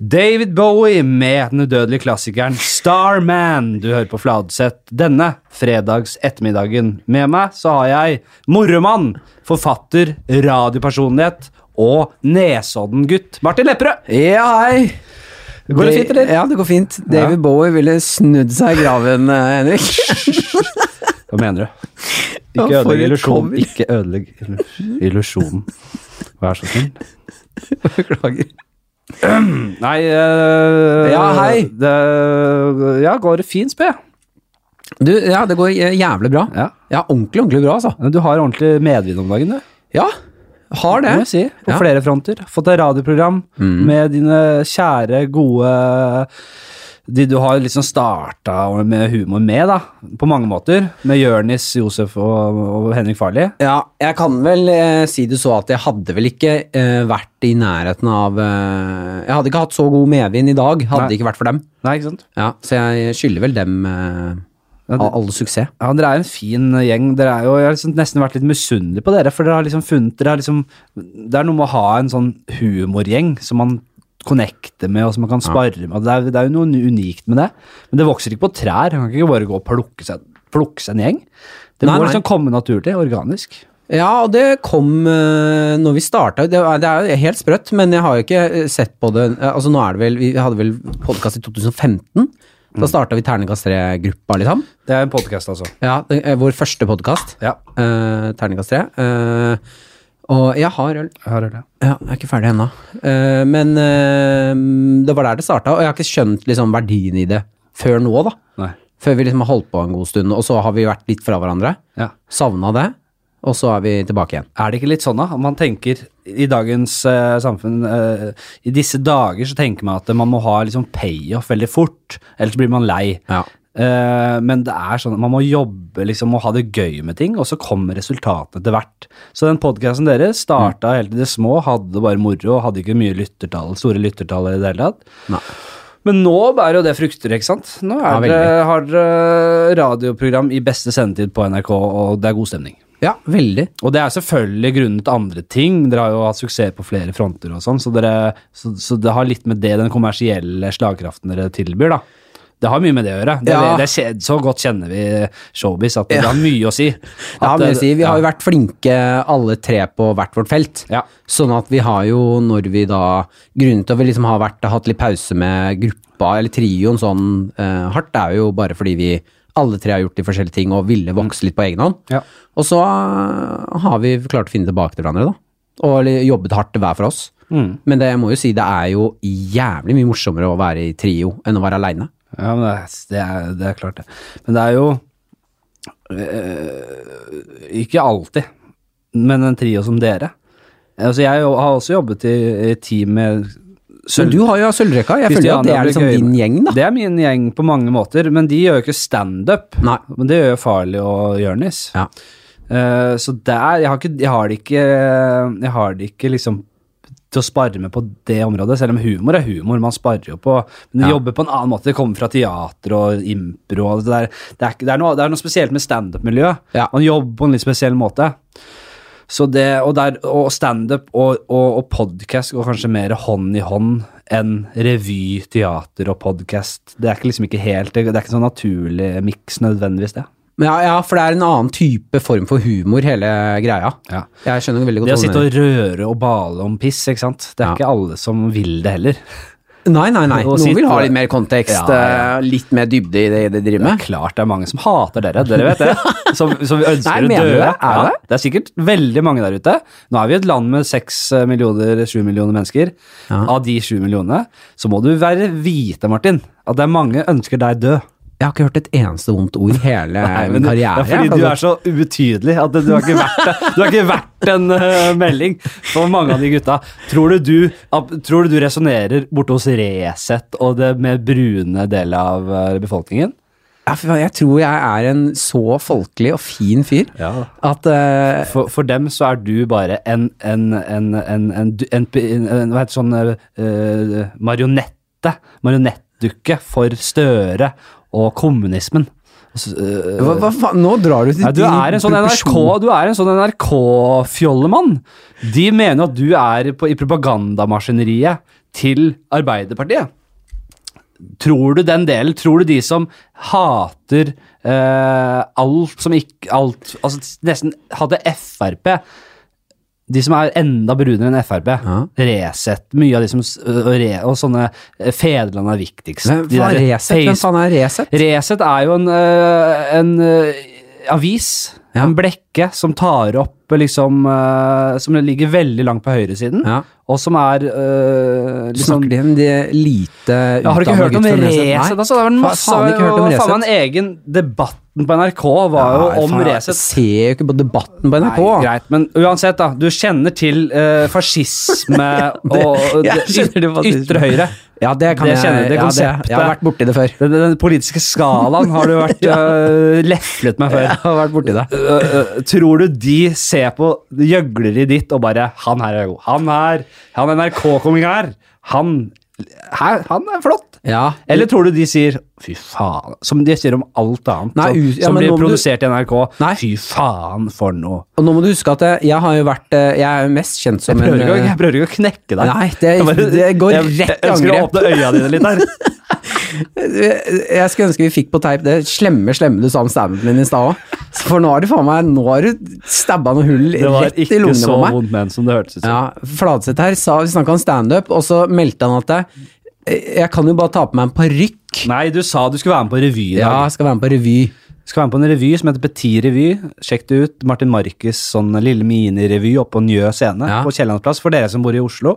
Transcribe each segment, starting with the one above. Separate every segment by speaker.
Speaker 1: David Bowie med den udødelige klassikeren Starman. Du hører på Fladseth denne fredags ettermiddagen. Med meg så har jeg moromann, forfatter, radiopersonlighet og Nesodden-gutt Martin Lepperød.
Speaker 2: Ja, hei.
Speaker 1: Går det fint, eller?
Speaker 2: Ja, det går fint. David Bowie ville snudd seg i graven, eh, Henrik.
Speaker 1: Hva mener du? Ikke ødelegg illusjonen. Ikke ødelegg illu- illusjonen. Vær så snill.
Speaker 2: Beklager.
Speaker 1: Nei øh,
Speaker 2: Ja, hei.
Speaker 1: Det, ja, går det fint, jeg.
Speaker 2: Du, ja, det går jævlig bra.
Speaker 1: Ja.
Speaker 2: Ja, ordentlig, ordentlig bra, altså.
Speaker 1: Du har ordentlig medvind om dagen, du.
Speaker 2: Ja, har det.
Speaker 1: si. På
Speaker 2: Ja.
Speaker 1: flere fronter. Fått et radioprogram med dine kjære, gode De du har liksom starta med humor med, da. På mange måter. Med Jørnis, Josef og, og Henrik Farli.
Speaker 2: Ja, jeg kan vel eh, si det så at jeg hadde vel ikke eh, vært i nærheten av eh, Jeg hadde ikke hatt så god medvind i dag, hadde
Speaker 1: Nei.
Speaker 2: det ikke vært for dem.
Speaker 1: Nei, ikke sant?
Speaker 2: Ja, Så jeg skylder vel dem eh,
Speaker 1: Ja,
Speaker 2: all, all suksess.
Speaker 1: Ja, Dere er en fin gjeng. Dere er jo, jeg har liksom nesten vært litt misunnelig på dere. For dere har liksom funnet dere har liksom, Det er noe med å ha en sånn humorgjeng som man connecter med, og som man kan spare med. Det er, det er jo noe unikt med det. Men det vokser ikke på trær. Man kan ikke bare gå og plukke seg, plukke seg en gjeng. Det må
Speaker 2: nei.
Speaker 1: liksom komme naturlig, organisk.
Speaker 2: Ja, og det kom uh, når vi starta. Det, det er jo helt sprøtt, men jeg har jo ikke eh, sett på det eh, Altså nå er det vel Vi hadde vel podkast i 2015. Da starta vi Terningkast 3-gruppa, liksom.
Speaker 1: Det er en podkast, altså.
Speaker 2: Ja, det, vår første podkast.
Speaker 1: Ja,
Speaker 2: Uh, Terningkast 3. Eh, og jeg har øl.
Speaker 1: jeg har øl,
Speaker 2: Ja, ja jeg er ikke ferdig ennå. Uh, men uh, det var der det starta, og jeg har ikke skjønt liksom, verdien i det før nå, da.
Speaker 1: Nei.
Speaker 2: Før vi liksom har holdt på en god stund, og så har vi vært litt fra hverandre.
Speaker 1: Ja.
Speaker 2: Savna det, og så er vi tilbake igjen.
Speaker 1: Er det ikke litt sånn, da? Man tenker i dagens uh, samfunn I disse dager så tenker man at man må ha liksom payoff veldig fort, ellers blir man lei.
Speaker 2: Ja.
Speaker 1: Eh, men det er sånn man må jobbe liksom og ha det gøy med ting, og så kommer resultatene etter hvert. Så den podkasten deres starta helt i det små, hadde bare moro, hadde ikke mye lyttertall, store lyttertall i det hele tatt.
Speaker 2: Nei.
Speaker 1: Men nå bærer jo det frukter, ikke sant? Nå
Speaker 2: Ja,
Speaker 1: det, har dere radioprogram i beste sendetid på NRK, og det er god stemning.
Speaker 2: Ja, veldig.
Speaker 1: Og det er selvfølgelig grunnet andre ting. Dere har jo hatt suksess på flere fronter og sånn, så, så, så det har litt med det, den kommersielle slagkraften dere tilbyr, da. Det har mye med det å gjøre. Det,
Speaker 2: Ja.
Speaker 1: det, det, så godt kjenner vi showbiz at det
Speaker 2: Ja.
Speaker 1: har mye å si. At
Speaker 2: ja,
Speaker 1: det-
Speaker 2: jeg sier, Vi har jo vært flinke alle tre på hvert vårt felt. Sånn at vi har jo, når vi da Grunnen til at vi liksom har vært, hatt litt pause med gruppa eller trioen sånn uh, hardt, er jo bare fordi vi alle tre har gjort de forskjellige ting og ville vokse litt på egen hånd.
Speaker 1: Ja.
Speaker 2: Og så eh, har vi klart å finne tilbake til hverandre, da. Og jobbet hardt hver for oss.
Speaker 1: Mm.
Speaker 2: Men det jeg må jo si, det er jo jævlig mye morsommere å være i trio enn å være aleine.
Speaker 1: Ja, men det, er- det, er, klart, det. Men det er jo øh, Ikke alltid, men en trio som dere. Altså, jeg har også jobbet i, i team med
Speaker 2: Men du har jo Sølvrekka. Jeg føler jo at det er liksom din gjeng, da.
Speaker 1: Det er min gjeng på mange måter, men de gjør jo ikke standup. Men det gjør jo Farley og Jonis.
Speaker 2: Ja.
Speaker 1: Uh, så der jeg har, ikke, jeg har det ikke Jeg har det ikke liksom til å spare med på det området, selv om humor er humor. Man sparer jo på Men de
Speaker 2: Ja.
Speaker 1: jobber på en annen måte. Det kommer fra teater og impro og det der. Det er, det er, noe, det er noe spesielt med standup-miljøet.
Speaker 2: Ja.
Speaker 1: Man jobber på en litt spesiell måte. Så det, og, der- og standup og, og, og podkast går kanskje mer hånd i hånd enn revy, teater og podkast. Det er ikke liksom ikke helt Det er ikke sånn naturlig miks nødvendigvis, det.
Speaker 2: Men Ja, ja, for det er en annen type form for humor, hele greia.
Speaker 1: Ja.
Speaker 2: Jeg skjønner veldig godt
Speaker 1: Det å sitte og røre og bale om piss, ikke sant. Det er
Speaker 2: Ja.
Speaker 1: ikke alle som vil det heller.
Speaker 2: Nei, nei, nei. Noen vil ha litt mer kontekst,
Speaker 1: Ja, ja.
Speaker 2: eh, litt mer dybde i det de driver
Speaker 1: Det er klart det er mange som hater dere, dere vet det. Som, som ønsker
Speaker 2: Nei,
Speaker 1: å dø.
Speaker 2: det?
Speaker 1: Ja,
Speaker 2: det?
Speaker 1: det er sikkert veldig mange der ute. Nå er vi et land med seks millioner, sju millioner mennesker. Av de sju millionene så må du være vite, Martin, at det er mange ønsker deg død.
Speaker 2: Jeg har ikke hørt et eneste vondt ord i hele min karriere.
Speaker 1: Det er fordi du er så ubetydelig at du har ikke vært. Du har ikke vært en uh, melding for mange av de gutta. Tror du du, tror du, du resonnerer borte hos Resett og det med brune deler av eh, befolkningen?
Speaker 2: Ja, jeg tror jeg er en så folkelig og fin fyr at uh,
Speaker 1: For, for dem så er du bare en, en, en, en, Hva heter sånn uh, Marionette. Marionettdukke for Støre og kommunismen. Eh,
Speaker 2: hva, hva faen, Nå drar du til
Speaker 1: Nei, du er en sånn NRK. Du er en sånn NRK-fjollemann. De mener at du er på, i propagandamaskineriet til Arbeiderpartiet. Tror du den delen? Tror du de som hater eh, alt som ikke alt, Altså nesten hadde Frp De som er enda brunere enn Frp.
Speaker 2: Ja.
Speaker 1: Resett. Mye av de som og, re, og sånne eh, Fedreland er viktigst.
Speaker 2: Hva
Speaker 1: De
Speaker 2: faen
Speaker 1: der
Speaker 2: Resett? Hvem faen er Resett?
Speaker 1: Resett er jo en, øh, en øh, avis,
Speaker 2: Ja.
Speaker 1: en blekke, som tar opp liksom øh, Som ligger veldig langt på høyresiden,
Speaker 2: Ja.
Speaker 1: og som er uh, liksom
Speaker 2: Snakker de om de lite
Speaker 1: ja, Har du ikke hørt om
Speaker 2: Resett?
Speaker 1: Altså, det
Speaker 2: vært
Speaker 1: masse,
Speaker 2: faen ikke hørt om Resett.
Speaker 1: en egen Debatten på NRK var jo
Speaker 2: Nei,
Speaker 1: om
Speaker 2: faen,
Speaker 1: Resett.
Speaker 2: Jeg ser jo ikke på debatten på NRK.
Speaker 1: Nei, greit, men uansett, da. Du kjenner til uh, fascisme og det,
Speaker 2: kjenner fascisme.
Speaker 1: ytre høyre.
Speaker 2: Ja, det kan
Speaker 1: Det
Speaker 2: jeg
Speaker 1: kjenner det
Speaker 2: ja,
Speaker 1: konseptet.
Speaker 2: Jeg har vært borti det før.
Speaker 1: Den, den politiske skalaen har du vært øh, leflet med før.
Speaker 2: Jeg har vært borti det.
Speaker 1: Uh, tror du de ser på gjøgleriet ditt og bare 'Han her er god'. Han her, han NRK-kongen her, han, her, han er flott.
Speaker 2: Ja.
Speaker 1: Eller tror du de sier 'fy faen', som de sier om alt annet
Speaker 2: Nei,
Speaker 1: som,
Speaker 2: ja,
Speaker 1: som blir
Speaker 2: produsert du-
Speaker 1: i NRK?
Speaker 2: Nei.
Speaker 1: 'Fy faen, for noe'.
Speaker 2: Og nå må du huske at eh, jeg har jo vært eh, Jeg er jo mest kjent som
Speaker 1: Jeg prøver,
Speaker 2: en
Speaker 1: ikke,
Speaker 2: eh,
Speaker 1: jeg prøver ikke å knekke deg.
Speaker 2: Nei, det- det går rett i angrep.
Speaker 1: Jeg ønsker å åpne øya dine litt her.
Speaker 2: Jeg skulle ønske vi fikk på teip det slemme, slemme du sa om stabben min i stad òg. For nå har du faen meg Nå har du stabba noe hull rett i
Speaker 1: ikke
Speaker 2: lungene
Speaker 1: så
Speaker 2: på meg.
Speaker 1: vondt ment som det hørtes ut som.
Speaker 2: Ja, Fladseth her sa, vi snakka om standup, og så meldte han at jeg, jeg kan jo bare ta på meg en parykk.
Speaker 1: Nei, du sa du skulle være med på revy i dag.
Speaker 2: Ja, jeg skal være med på revy.
Speaker 1: Skal være med på en revy som heter Petit Revy. Sjekk det ut. Martin Markus' sånn lille minirevy oppe på Njø scene
Speaker 2: Ja.
Speaker 1: på Kiellandsplass. For dere som bor i Oslo,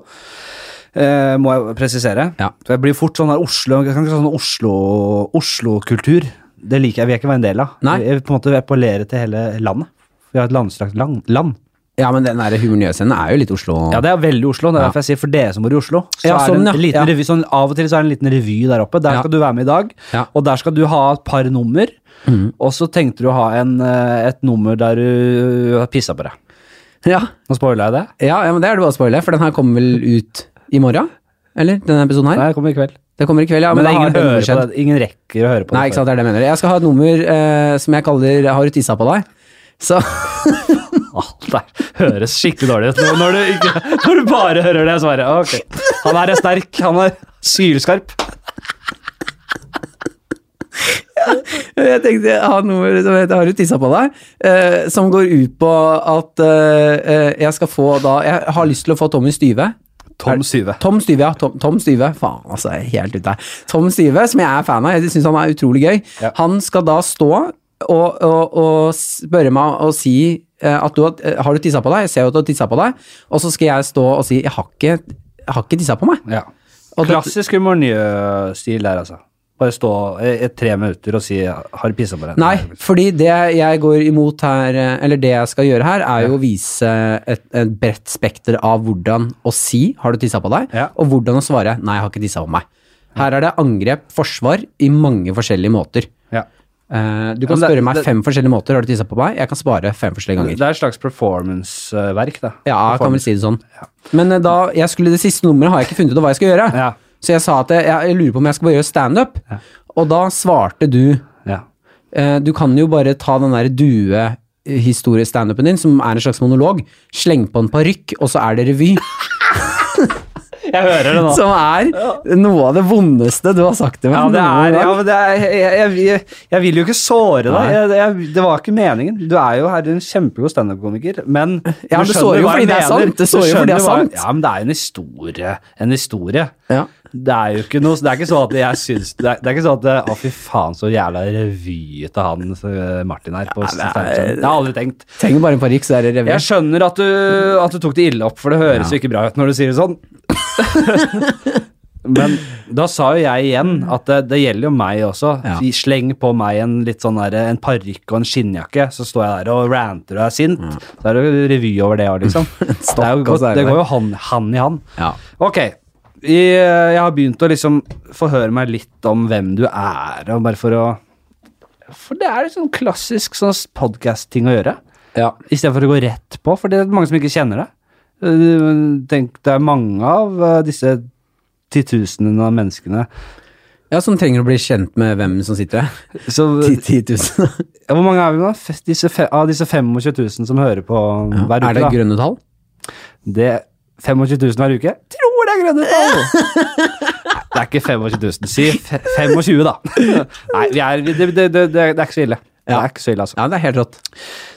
Speaker 1: eh, må jeg presisere.
Speaker 2: Ja.
Speaker 1: For jeg blir fort sånn der Oslo jeg kan ikke sånn Oslo- Oslo-kultur. det liker jeg, vil jeg ikke være en del av.
Speaker 2: Nei.
Speaker 1: Jeg vil på en måte appellere til hele landet. Vi har et landstrakt land. land.
Speaker 2: Ja, men den der Humor er jo litt Oslo.
Speaker 1: Ja, det er veldig Oslo. Det er derfor jeg sier for dere som bor i Oslo. Så
Speaker 2: Ja,
Speaker 1: er
Speaker 2: sånn,
Speaker 1: det en liten
Speaker 2: Ja.
Speaker 1: revy, sånn, Av og til så er det en liten revy der oppe. Der
Speaker 2: Ja.
Speaker 1: skal du være med i dag.
Speaker 2: Ja.
Speaker 1: Og der skal du ha et par nummer.
Speaker 2: Mm.
Speaker 1: Og så tenkte du å ha en, eh, et nummer der du har pissa på deg.
Speaker 2: Ja.
Speaker 1: Nå spoiler jeg det.
Speaker 2: Ja, ja, men det er det bare å spoile, for den her kommer vel ut i morgen? Eller denne episoden her?
Speaker 1: Nei, det kommer i kveld.
Speaker 2: Det kommer i kveld, ja.
Speaker 1: men
Speaker 2: Men,
Speaker 1: det ingen, hører på det. ingen rekker å høre på
Speaker 2: Nei, ikke sant, det er det jeg mener. Jeg skal ha et nummer eh, som jeg kaller 'Har du tissa på deg'? Så
Speaker 1: Alt der høres skikkelig dårlig ut. Når, når, du bare hører det, så bare Ok. Han her er sterk. Han er sylskarp.
Speaker 2: jeg tenkte jeg har noe som heter 'Har du tissa på deg?' eh, som går ut på at eh, eh, jeg skal få da Jeg har lyst til å få Tommy Styve.
Speaker 1: Tom Styve.
Speaker 2: Tom Styve, ja. Tom, Tom Styve. Faen, altså. Helt ute her. Tom Styve, som jeg er fan av. Jeg syns han er utrolig gøy.
Speaker 1: Ja.
Speaker 2: Han skal da stå og, og, og spørre meg og si eh, at du har, eh, du tissa på deg. Jeg ser jo at du har tissa på deg. Og så skal jeg stå og si jeg har ikke, jeg har ikke tissa på meg.
Speaker 1: Ja. Klassisk humornye-stil der, altså. Bare stå i tre minutter og si 'har du pissa på deg'?
Speaker 2: Nei, fordi det jeg går imot her, eh, eller det jeg skal gjøre her, er jo å vise et, et bredt spekter av hvordan å si 'har du tissa på deg',
Speaker 1: Ja.
Speaker 2: og hvordan å svare 'nei, jeg har ikke tissa på meg'. Her er det angrep, forsvar, i mange forskjellige måter.
Speaker 1: Ja.
Speaker 2: Uh, du kan
Speaker 1: Ja, det-
Speaker 2: spørre meg
Speaker 1: det-
Speaker 2: fem forskjellige måter, har du tissa på meg? Jeg kan svare fem forskjellige ganger.
Speaker 1: Det er et slags performance-verk, da.
Speaker 2: Ja, jeg kan vel si det sånn. Men uh, da, jeg skulle det siste nummeret har jeg ikke funnet ut av hva jeg skal gjøre.
Speaker 1: Ja.
Speaker 2: Så jeg sa at jeg, jeg lurer på om jeg skal bare gjøre standup. Og da svarte du
Speaker 1: Ja.
Speaker 2: Eh, Du kan jo bare ta den der due-historiestandupen din, som er en slags monolog, sleng på en parykk, og så er det revy.
Speaker 1: Jeg hører det nå.
Speaker 2: Som er noe av det vondeste du har sagt til meg.
Speaker 1: Ja, det er, ja, men det er jeg, jeg, jeg, vil jo ikke såre deg. Jeg, det var ikke meningen. Du er jo her en kjempegod standup-komiker, men
Speaker 2: Ja,
Speaker 1: du
Speaker 2: det sårer jo fordi det er sant. Det sårer jo fordi det er sant.
Speaker 1: Ja, men det er jo en historie. En historie.
Speaker 2: Ja.
Speaker 1: Det er jo ikke noe Det er ikke sånn at jeg syns Det er, det er ikke sånn at Å, fy faen, så jævla revyete han eh, Martin her. På
Speaker 2: det er-
Speaker 1: det har jeg aldri tenkt.
Speaker 2: Trenger bare en parykk, så er det revy.
Speaker 1: Jeg skjønner at du, at du tok det ille opp, for det høres
Speaker 2: Ja.
Speaker 1: ikke bra ut når du sier det sånn. Men da sa jo jeg igjen at det, det gjelder jo meg også.
Speaker 2: Ja.
Speaker 1: Sleng på meg en litt sånn der, en parykk og en skinnjakke, så står jeg der og ranter og er sint. Så er det jo revy over det òg, liksom. det, er jo
Speaker 2: er det
Speaker 1: det
Speaker 2: det.
Speaker 1: går jo hand, hand i hand.
Speaker 2: Ja.
Speaker 1: Ok. Jeg, jeg har begynt å liksom forhøre meg litt om hvem du er, og bare for å For det er sånn klassisk sånn podcast-ting å gjøre.
Speaker 2: Ja.
Speaker 1: Istedenfor å gå rett på, for det er mange som ikke kjenner det. Eh, Tenk, det er mange av eh, disse titusenene av menneskene
Speaker 2: ja, som trenger å bli kjent med hvem som sitter her.
Speaker 1: så,
Speaker 2: 10 000.
Speaker 1: ja, Hvor mange er vi nå? Disse, av disse 25 000 som hører på hver uke?
Speaker 2: er det grønne tall?
Speaker 1: Det 25 000 hver uke? Tror det er grønne tall! Det er ikke 25 000. Si 25, da. Nei, vi er, det, det, det, det, det er ikke så ille. Det er ikke så ille, altså.
Speaker 2: Ja, det er helt rått.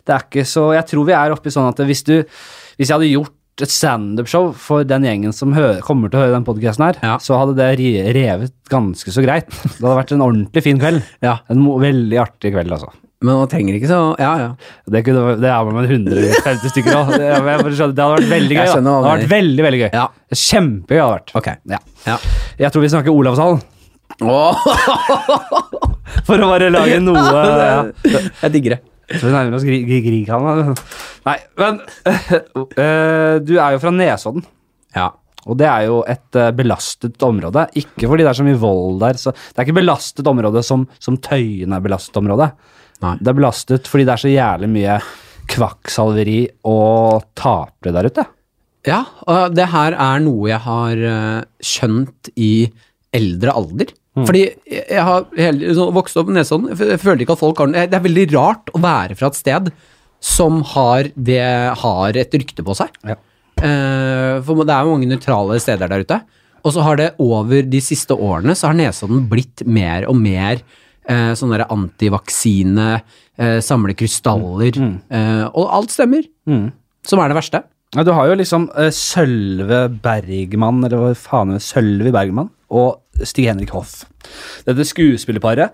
Speaker 1: Det er ikke så Jeg tror vi er oppe i sånn at hvis du Hvis jeg hadde gjort et standup-show for den gjengen som hører, kommer til å høre den podkasten her,
Speaker 2: Ja.
Speaker 1: så hadde det revet ganske så greit. Det hadde vært en ordentlig fin kveld.
Speaker 2: Ja.
Speaker 1: En veldig artig kveld, altså.
Speaker 2: Men man trenger ikke så Ja, ja.
Speaker 1: Det, kunne, det er med 150 stykker òg. Det, hadde vært veldig gøy. Det hadde vært veldig, veldig gøy.
Speaker 2: Ja.
Speaker 1: Kjempegøy hadde vært.
Speaker 2: Ok.
Speaker 1: Ja.
Speaker 2: ja.
Speaker 1: Jeg tror vi snakker Olavshallen,
Speaker 2: Oh.
Speaker 1: for å bare lage noe
Speaker 2: jeg digger det.
Speaker 1: Så vi nærmer oss Gri- Gri- Grieghallen. Nei, men uh, Du er jo fra Nesodden.
Speaker 2: Ja.
Speaker 1: Og det er jo et eh, belastet område. Ikke fordi det er så mye vold der. Så det er ikke belastet område som, som Tøyen er belastet område.
Speaker 2: Nei.
Speaker 1: Det er belastet fordi det er så jævlig mye kvakksalveri og tapere der ute.
Speaker 2: Ja, og det her er noe jeg har eh, skjønt i eldre alder. Fordi jeg har hele, så vokst opp i Nesodden. Jeg føler ikke at folk har Det er veldig rart å være fra et sted som har, det, har et rykte på seg.
Speaker 1: Ja.
Speaker 2: Eh, for det er jo mange nøytrale steder der ute. Og så har det over de siste årene så har Nesodden blitt mer og mer eh, sånn derre antivaksine, eh, samle krystaller, eh, og alt stemmer. Som er det verste.
Speaker 1: Ja, du har jo liksom eh, Sølve Bergman, eller hva faen er det, Sølve Bergman, og Stig-Henrik Hoff. Dette skuespillerparet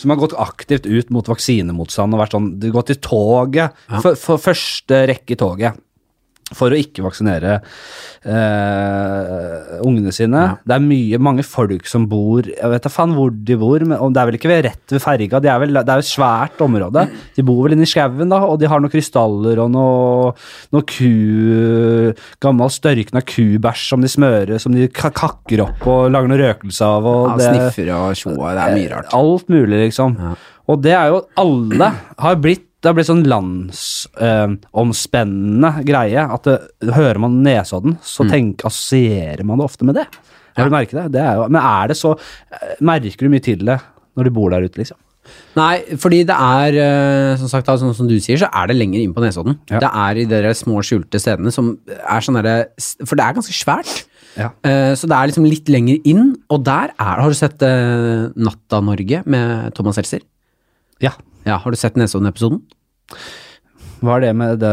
Speaker 1: som har gått aktivt ut mot vaksinemotstand og vært sånn, Du gått i toget, for første rekke i toget, for å ikke vaksinere eh, ungene sine. Det er mye, mange folk som bor Jeg vet da faen hvor de bor, men det er vel ikke ved rett ved ferga. De er vel, det er jo et svært område. De bor vel inne i skauen, da, og de har noen krystaller og noe, noe ku Gammel størkna kubæsj som de smører, som de kakker opp og lager noe røkelse av. Og
Speaker 2: Ja,
Speaker 1: det,
Speaker 2: sniffer og tjoa, det er mye rart.
Speaker 1: Alt mulig, liksom. Og det er jo Alle har blitt det har blitt sånn landsomspennende greie. At det, hører man Nesodden, så tenk, assosierer man det ofte med det. Har du merket det? det er jo, men er det så eh, Merker du mye til det når du bor der ute, liksom?
Speaker 2: Nei, fordi det er, eh, som sagt, sånn som du sier, så er det lenger inn på Nesodden.
Speaker 1: Ja.
Speaker 2: Det er i de små skjulte stedene som er sånn derre For det er ganske svært.
Speaker 1: Ja.
Speaker 2: Uh, Så det er liksom litt lenger inn, og der er Har du sett uh, Natta Norge med Thomas Seltzer?
Speaker 1: ja.
Speaker 2: Ja, har du sett Nesodden-episoden?
Speaker 1: Hva er det med det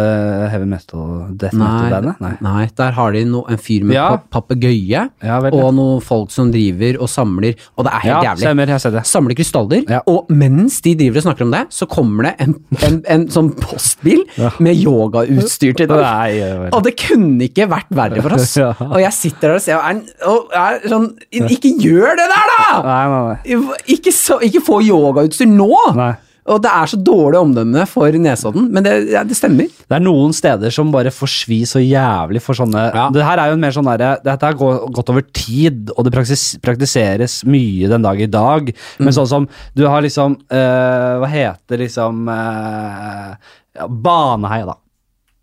Speaker 1: heavy metal, death metal-bandet? Nei.
Speaker 2: nei, der har de no, en fyr med
Speaker 1: Ja.
Speaker 2: papegøye,
Speaker 1: Ja,
Speaker 2: og noen folk som driver og samler, og det er helt
Speaker 1: Ja,
Speaker 2: jævlig.
Speaker 1: stemmer. Jeg ser det.
Speaker 2: Samler krystaller,
Speaker 1: Ja.
Speaker 2: og mens de driver og snakker om det, så kommer det en, en, en sånn postbil med yogautstyr til dem. Og det kunne ikke vært verre for oss. Og jeg sitter der og ser og er, og er sånn Ikke gjør det der, da!
Speaker 1: Nei, nei, nei.
Speaker 2: Ikke, så, ikke få yogautstyr nå!
Speaker 1: Nei.
Speaker 2: Og det er så dårlig omdømme for Nesodden, men det, ja, det stemmer.
Speaker 1: Det er noen steder som bare får svi så jævlig for sånne
Speaker 2: Ja.
Speaker 1: Det her er jo en mer sånn derre Dette har gått over tid, og det praktis, praktiseres mye den dag i dag. Men sånn som Du har liksom øh, Hva heter liksom øh, ja, Baneheia, da.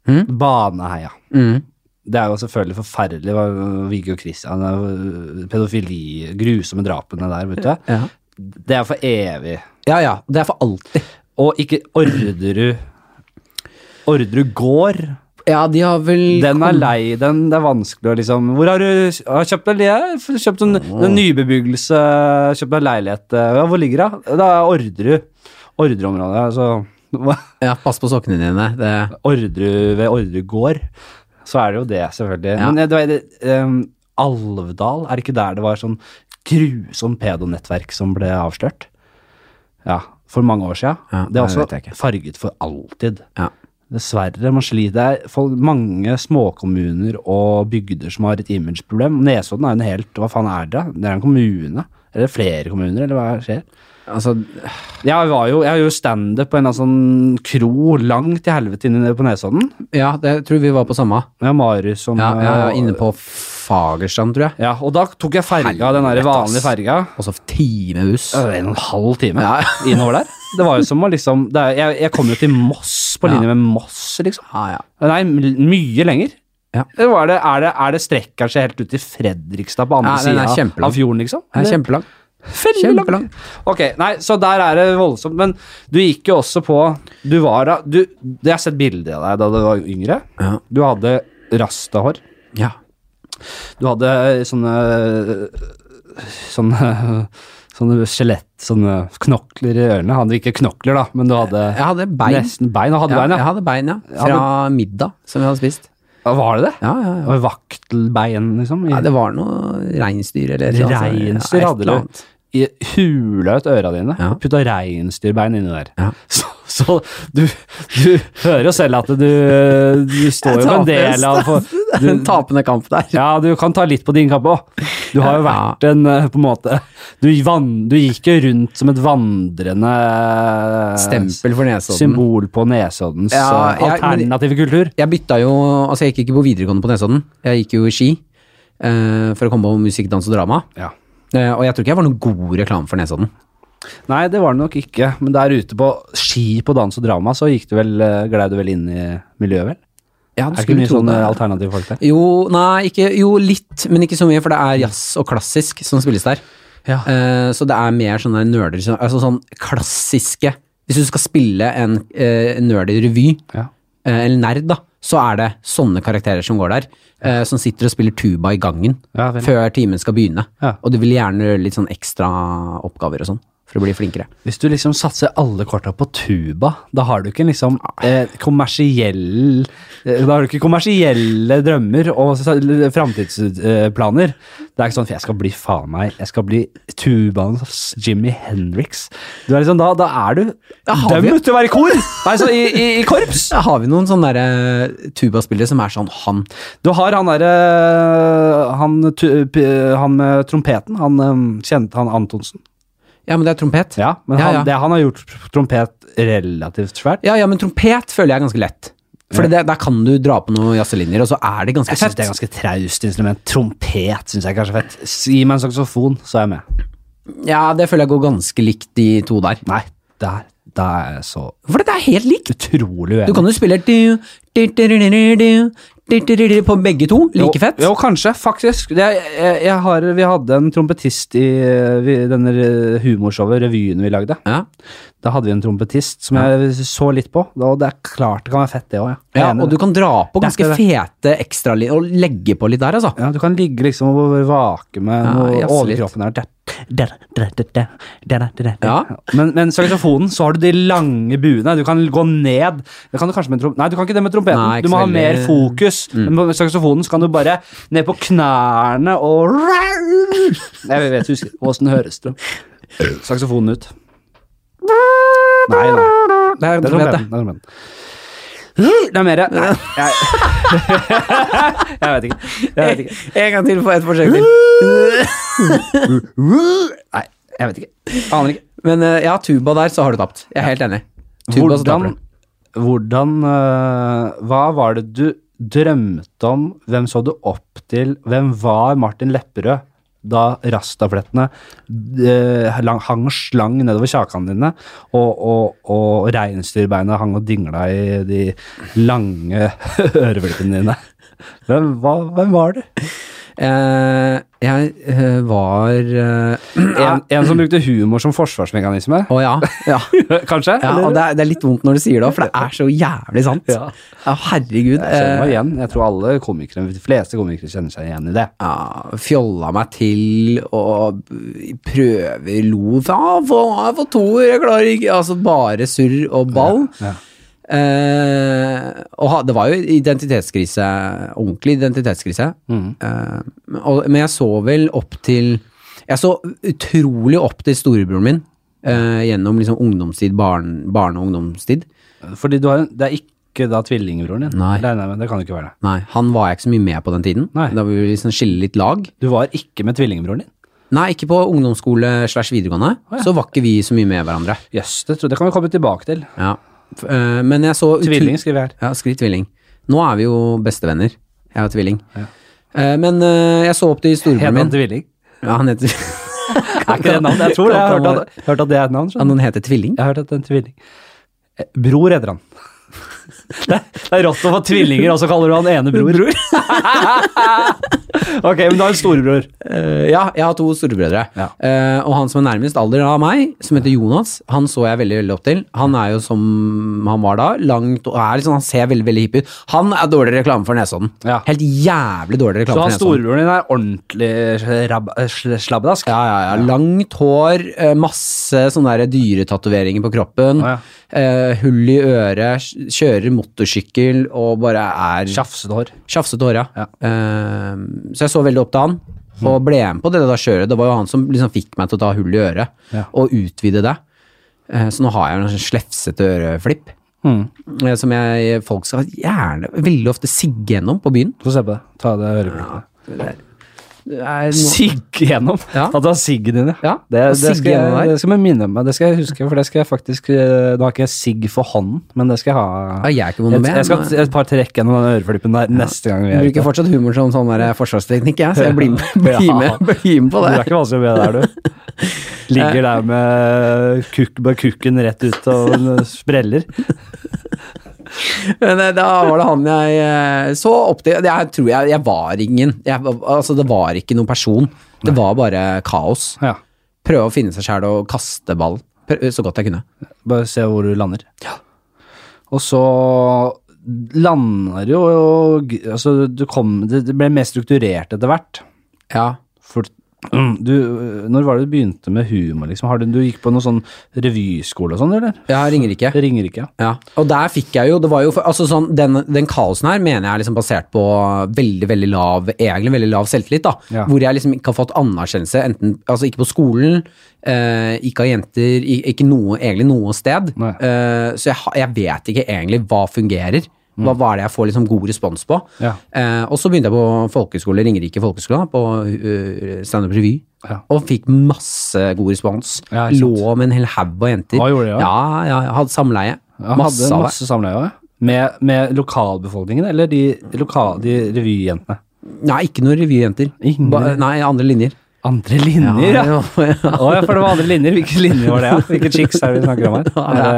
Speaker 2: Mm.
Speaker 1: Baneheia.
Speaker 2: Mm.
Speaker 1: Det er jo selvfølgelig forferdelig. hva- Viggo Kristian, eh, pedofili, grusomme drapene der, vet du.
Speaker 2: Ja.
Speaker 1: Det er for evig.
Speaker 2: ja ja, det er for alltid.
Speaker 1: Og ikke Orderud Orderud gård.
Speaker 2: Ja, de har vel
Speaker 1: Den er lei, den det er vanskelig å liksom Hvor har du har kjøpt en leilighet? Kjøpt en, en nybebyggelse, kjøpt en leilighet eh, Ja, hvor ligger det? Det er Orderud. Orderud-området. Altså
Speaker 2: Ja, pass på sokkene dine. Det,
Speaker 1: Orderud ved Orderud gård. Så er det jo det, selvfølgelig.
Speaker 2: Ja.
Speaker 1: Men eh, det det, um, Alvdal, er det ikke der det var sånn grusomt pedonettverk som ble avslørt? Ja, for mange år siden.
Speaker 2: Ja,
Speaker 1: det er også farget for alltid.
Speaker 2: ja.
Speaker 1: Dessverre, man sliter. Det er mange småkommuner og bygder som har et imageproblem. Nesodden er jo en helt Hva faen er det? Det er en kommune? Eller flere kommuner, eller hva skjer?
Speaker 2: Altså,
Speaker 1: Jeg var jo, jeg gjorde standup på en sånn kro langt til helvete inne på Nesodden.
Speaker 2: ja, det tror vi var på samme.
Speaker 1: Med Marius som
Speaker 2: Ja, ja, ja, inne på Fagerstrand, tror jeg.
Speaker 1: Ja, og da tok jeg ferga, den der vanlige ferga.
Speaker 2: Og så.
Speaker 1: Det En og en halv time
Speaker 2: Ja.
Speaker 1: innover der. Det var jo som å liksom det er, jeg, jeg kom jo til Moss på
Speaker 2: Ja.
Speaker 1: linje med Moss, liksom.
Speaker 2: Ja, ja.
Speaker 1: Nei, mye lenger.
Speaker 2: Ja.
Speaker 1: Er, det, er, det, er det strekker seg helt ut til Fredrikstad på andre
Speaker 2: Ja,
Speaker 1: sida av fjorden, liksom?
Speaker 2: Det er kjempelang. Kjempelang.
Speaker 1: Ok, nei, så der er det voldsomt. Men du gikk jo også på Du var da du, Jeg har sett bilder av deg da du var yngre.
Speaker 2: Ja.
Speaker 1: Du hadde rastahår.
Speaker 2: ja.
Speaker 1: Du hadde sånne Sånne Sånne skjelett, sånne knokler i ørene. Hadde ikke knokler, da, men du hadde
Speaker 2: Jeg hadde bein.
Speaker 1: nesten bein. Og hadde
Speaker 2: ja,
Speaker 1: bein,
Speaker 2: Jeg hadde bein, ja.
Speaker 1: Fra
Speaker 2: Fra middag som vi hadde spist.
Speaker 1: Var det det?
Speaker 2: Ja, ja, ja.
Speaker 1: Vaktelbein, liksom? I,
Speaker 2: ja det var noe reinsdyr eller noe.
Speaker 1: Reinsdyr hadde det. Hula ut øra dine
Speaker 2: Ja.
Speaker 1: og putta reinsdyrbein inni der.
Speaker 2: Ja.
Speaker 1: Så, så du, du hører jo selv at du, du står jo på en del av
Speaker 2: Det er en tapende kamp der.
Speaker 1: Ja, du kan ta litt på din kamp òg. Du har jo vært en eh, på en måte Du, van, du gikk jo rundt som et vandrende
Speaker 2: Stempel for Nesodden.
Speaker 1: Symbol på Nesoddens
Speaker 2: Ja,
Speaker 1: eh,
Speaker 2: jeg-
Speaker 1: alternative kultur.
Speaker 2: Jeg bytta jo Altså, jeg gikk ikke på videregående på Nesodden. Jeg gikk jo i ski uh, for å komme på musikk, dans og drama.
Speaker 1: Ja.
Speaker 2: Eh, og jeg tror ikke jeg var noen god reklame for Nesodden.
Speaker 1: Nei, det var det nok ikke. Men der ute på ski på dans og drama, så gikk du vel, eh, glei du vel inn i miljøet, vel?
Speaker 2: Ja,
Speaker 1: Er det ikke mye sånne alternative folk der?
Speaker 2: Jo, nei, ikke, jo litt, men ikke så mye, for det er jazz og klassisk som spilles der.
Speaker 1: Ja.
Speaker 2: Uh, så det er mer sånne nerder, altså sånn klassiske Hvis du skal spille en uh, nerdy revy,
Speaker 1: Ja.
Speaker 2: uh, eller nerd, da, så er det sånne karakterer som går der. eh, som sitter og spiller tuba i gangen
Speaker 1: Ja,
Speaker 2: før timen skal begynne.
Speaker 1: Ja.
Speaker 2: Og du vil gjerne gjøre litt sånn ekstra oppgaver og sånn, for å bli flinkere.
Speaker 1: Hvis du liksom satser alle korta på tuba, da har du ikke liksom eh, kommersiell eh, Da har du ikke kommersielle drømmer og framtidsplaner. Det er ikke sånn for jeg skal bli faen meg Jeg skal bli tubaens Jimmy Hendrix. Du er liksom, da, da er du dømt til å være i kor! Nei, så i, i, i korps!
Speaker 2: Da har vi noen sånne der, eh, tubaspillere som er sånn han.
Speaker 1: Du har han derre han, tu- han med trompeten, han eh, kjente han Antonsen.
Speaker 2: Ja, men det er trompet.
Speaker 1: Ja, men han,
Speaker 2: ja.
Speaker 1: Det, han har gjort trompet relativt svært.
Speaker 2: Ja, ja, men trompet føler jeg er ganske lett. For det, der kan du dra på noen jazzelinjer, og så er det ganske
Speaker 1: Jeg syns
Speaker 2: fett.
Speaker 1: det er ganske traust instrument. Trompet syns jeg kanskje er fett. Gi meg en saksofon, så er jeg med.
Speaker 2: Ja, det føler jeg går ganske likt de to der.
Speaker 1: Nei, der, der er jeg så
Speaker 2: For det er helt likt.
Speaker 1: utrolig uenig.
Speaker 2: Du kan jo spille du, på begge to? Like fett?
Speaker 1: Jo, jo kanskje, faktisk. Jeg, jeg, jeg har, vi hadde en trompetist i vi, denne humorshowet, revyen vi lagde.
Speaker 2: Ja.
Speaker 1: Da hadde vi en trompetist som jeg så litt på, og det er klart det kan være fett, det òg. Ja.
Speaker 2: ja. og du kan dra på ganske fete ekstra og legge på litt der, altså.
Speaker 1: Ja, du kan ligge liksom og vake med
Speaker 2: ja,
Speaker 1: overkroppen der.
Speaker 2: Ja.
Speaker 1: Men, men saksofonen, så har du de lange buene. Du kan gå ned. Det kan du kanskje med trom... Nei, du kan ikke det med trom trompeten.
Speaker 2: Nei,
Speaker 1: du må ha mer fokus. Men med saksofonen kan du bare ned på knærne og Jeg vet ikke åssen høres det. Saksofonen ut. Nei, nei.
Speaker 2: Det er
Speaker 1: trompeten. Det er er mer Nei, jeg Jeg vet ikke. Jeg vet ikke.
Speaker 2: En gang til for et forsøk til.
Speaker 1: Nei, jeg vet ikke. Aner ikke.
Speaker 2: Men eh, ja, tuba der, så har du tapt. Jeg er helt enig. Tuba,
Speaker 1: Hvordan. Hvordan øh, Hva var det du drømte om? Hvem så du opp til? Hvem var Martin Lepperød da rastaflettene øh, hang slang nedover kjakene dine, og, og, og reinsdyrbeina hang og dingla i de lange øreflippene dine? Hvem, hva, hvem var du?
Speaker 2: Eh, jeg eh, var eh,
Speaker 1: En, en som brukte humor som forsvarsmekanisme?
Speaker 2: Å ja. ja.
Speaker 1: Kanskje?
Speaker 2: Ja, og det er, det er litt vondt når du sier det for det er så jævlig sant.
Speaker 1: Ja.
Speaker 2: Ja, herregud.
Speaker 1: Jeg kjenner meg
Speaker 2: eh,
Speaker 1: igjen. Jeg tror alle komikere, de fleste komikere kjenner seg igjen i det.
Speaker 2: ja, fjolla meg til og prøver lo Ja, få toer, jeg klarer ikke Altså bare surr og ball.
Speaker 1: Ja.
Speaker 2: Eh, og ha, det var jo identitetskrise, ordentlig identitetskrise.
Speaker 1: Mm.
Speaker 2: Eh, og, men jeg så vel opp til Jeg så utrolig opp til storebroren min eh, gjennom liksom ungdomstid, barn, barne- og ungdomstid.
Speaker 1: Fordi du har det er ikke da tvillingbroren din?
Speaker 2: Nei.
Speaker 1: nei, nei, det kan jo ikke være det.
Speaker 2: Nei, han var jeg ikke så mye med på den tiden.
Speaker 1: Nei.
Speaker 2: Da vi liksom skille litt lag.
Speaker 1: Du var ikke med tvillingbroren din?
Speaker 2: Nei, ikke på ungdomsskole slash videregående.
Speaker 1: Oh, ja.
Speaker 2: Så var ikke vi så mye med hverandre.
Speaker 1: Jøss, det, tror jeg- det kan vi komme tilbake til.
Speaker 2: Ja. Eh, men jeg så
Speaker 1: Tvilling skriver jeg her.
Speaker 2: Ja, skriv tvilling. Nå er vi jo bestevenner. Jeg er tvilling.
Speaker 1: Ja.
Speaker 2: Uh, men uh, jeg så opp til storebroren
Speaker 1: Heter han
Speaker 2: min.
Speaker 1: tvilling?
Speaker 2: Ja, han heter
Speaker 1: Er ikke det et navn? Jeg tror det. Jeg har hørt at, hørt at det er et navn.
Speaker 2: Ja, noen heter Tvilling.
Speaker 1: Jeg har hørt at det er en tvilling. Bror heter han. Det, det er rått å få tvillinger, og så kaller du han ene bror. ok, men du har en storebror.
Speaker 2: Uh, ja, jeg har to storebrødre.
Speaker 1: Ja.
Speaker 2: Uh, og han som er nærmest alder av meg, som heter Jonas, han så jeg veldig veldig opp til. Han er jo som han var da, langt og er liksom, han ser veldig veldig hipp ut. Han er dårlig reklame for Nesodden.
Speaker 1: Ja.
Speaker 2: Helt jævlig dårlig
Speaker 1: Så
Speaker 2: reklame
Speaker 1: han
Speaker 2: for Nesodden.
Speaker 1: storebroren din er ordentlig eh, sl- slabbedask?
Speaker 2: Ja, ja, ja. Langt hår, masse sånne dyretatoveringer på kroppen,
Speaker 1: Å, ja.
Speaker 2: Eh, hull i øret, kjører motorsykkel og bare er
Speaker 1: Sjafsete hår.
Speaker 2: Sjafsete hår, ja.
Speaker 1: Ja.
Speaker 2: Eh, så jeg så veldig opp til han, og ble med på det da kjøret. Det var jo han som liksom fikk meg til å ta hull i øret,
Speaker 1: Ja.
Speaker 2: og utvide det. Eh, så nå har jeg en sånn slefsete øreflipp,
Speaker 1: Mm.
Speaker 2: eh, som jeg, folk skal gjerne, veldig ofte sigge gjennom på byen.
Speaker 1: Få se på det. Ta det øreblikket.
Speaker 2: Det er no-
Speaker 1: Sigg gjennom?
Speaker 2: Ja.
Speaker 1: At du har siggen din, ja.
Speaker 2: Ja,
Speaker 1: Det, det, skal jeg, det skal jeg minne meg, det skal jeg huske, for det skal jeg faktisk eh, Nå har ikke jeg sigg for hånden, men det skal jeg ha.
Speaker 2: Ja, jeg
Speaker 1: Jeg,
Speaker 2: med.
Speaker 1: jeg skal et par trekk gjennom den øreflippen der neste gang vi er
Speaker 2: bruker fortsatt humor som sånn forsvarsteknikk, jeg, så jeg blir med,
Speaker 1: Ja.
Speaker 2: blir med, blir med på
Speaker 1: Du er ikke vanskelig med der, du. Ligger der med kuk, med kukken rett ut og spreller.
Speaker 2: Men eh, da var det han jeg eh, så opp til. Jeg tror jeg, jeg var ingen. Jeg, altså, det var ikke noen person. Det var bare kaos.
Speaker 1: Ja.
Speaker 2: Prøve å finne seg sjæl og kaste ball så godt jeg kunne.
Speaker 1: Bare se hvor du lander. Og så lander jo Altså, du kom Det det ble mer strukturert etter hvert.
Speaker 2: Ja.
Speaker 1: For du Når var det du begynte med humor, liksom? Har du, du gikk på noe sånn revyskole og sånn, eller? Ja, Ringerike. Ringerike, ja.
Speaker 2: Ja, og der fikk jeg jo, det var jo, for- altså sånn, den, den kaosen her mener jeg er liksom basert på veldig, veldig lav, egentlig veldig lav selvtillit da,
Speaker 1: Ja.
Speaker 2: hvor jeg liksom ikke har fått anerkjennelse, enten, altså ikke på skolen, eh, ikke av jenter, ikke noe, egentlig noe sted, eh, så jeg, jeg vet ikke egentlig hva fungerer, hva, hva er det jeg får liksom god respons på,
Speaker 1: Ja.
Speaker 2: eh, og så begynte jeg på folkeskole, Ringerike folkeskole, på uh, stand-up revy,
Speaker 1: Ja.
Speaker 2: og fikk masse god respons,
Speaker 1: Ja,
Speaker 2: lå med en hel haug av jenter,
Speaker 1: Hva gjorde de
Speaker 2: ja. ja, ja, hadde samleie,
Speaker 1: Ja,
Speaker 2: masse
Speaker 1: hadde masse samleie òg. Med, med lokalbefolkningen, eller de, lokal, de revyjentene?
Speaker 2: Nei, ikke noen revyjenter. Nei, andre linjer.
Speaker 1: Andre linjer, ja.
Speaker 2: ja, ja.
Speaker 1: Å ja, for det var andre linjer. Hvilke linjer var det? Ja? Hvilke chicks er det vi snakker om her?
Speaker 2: Ja,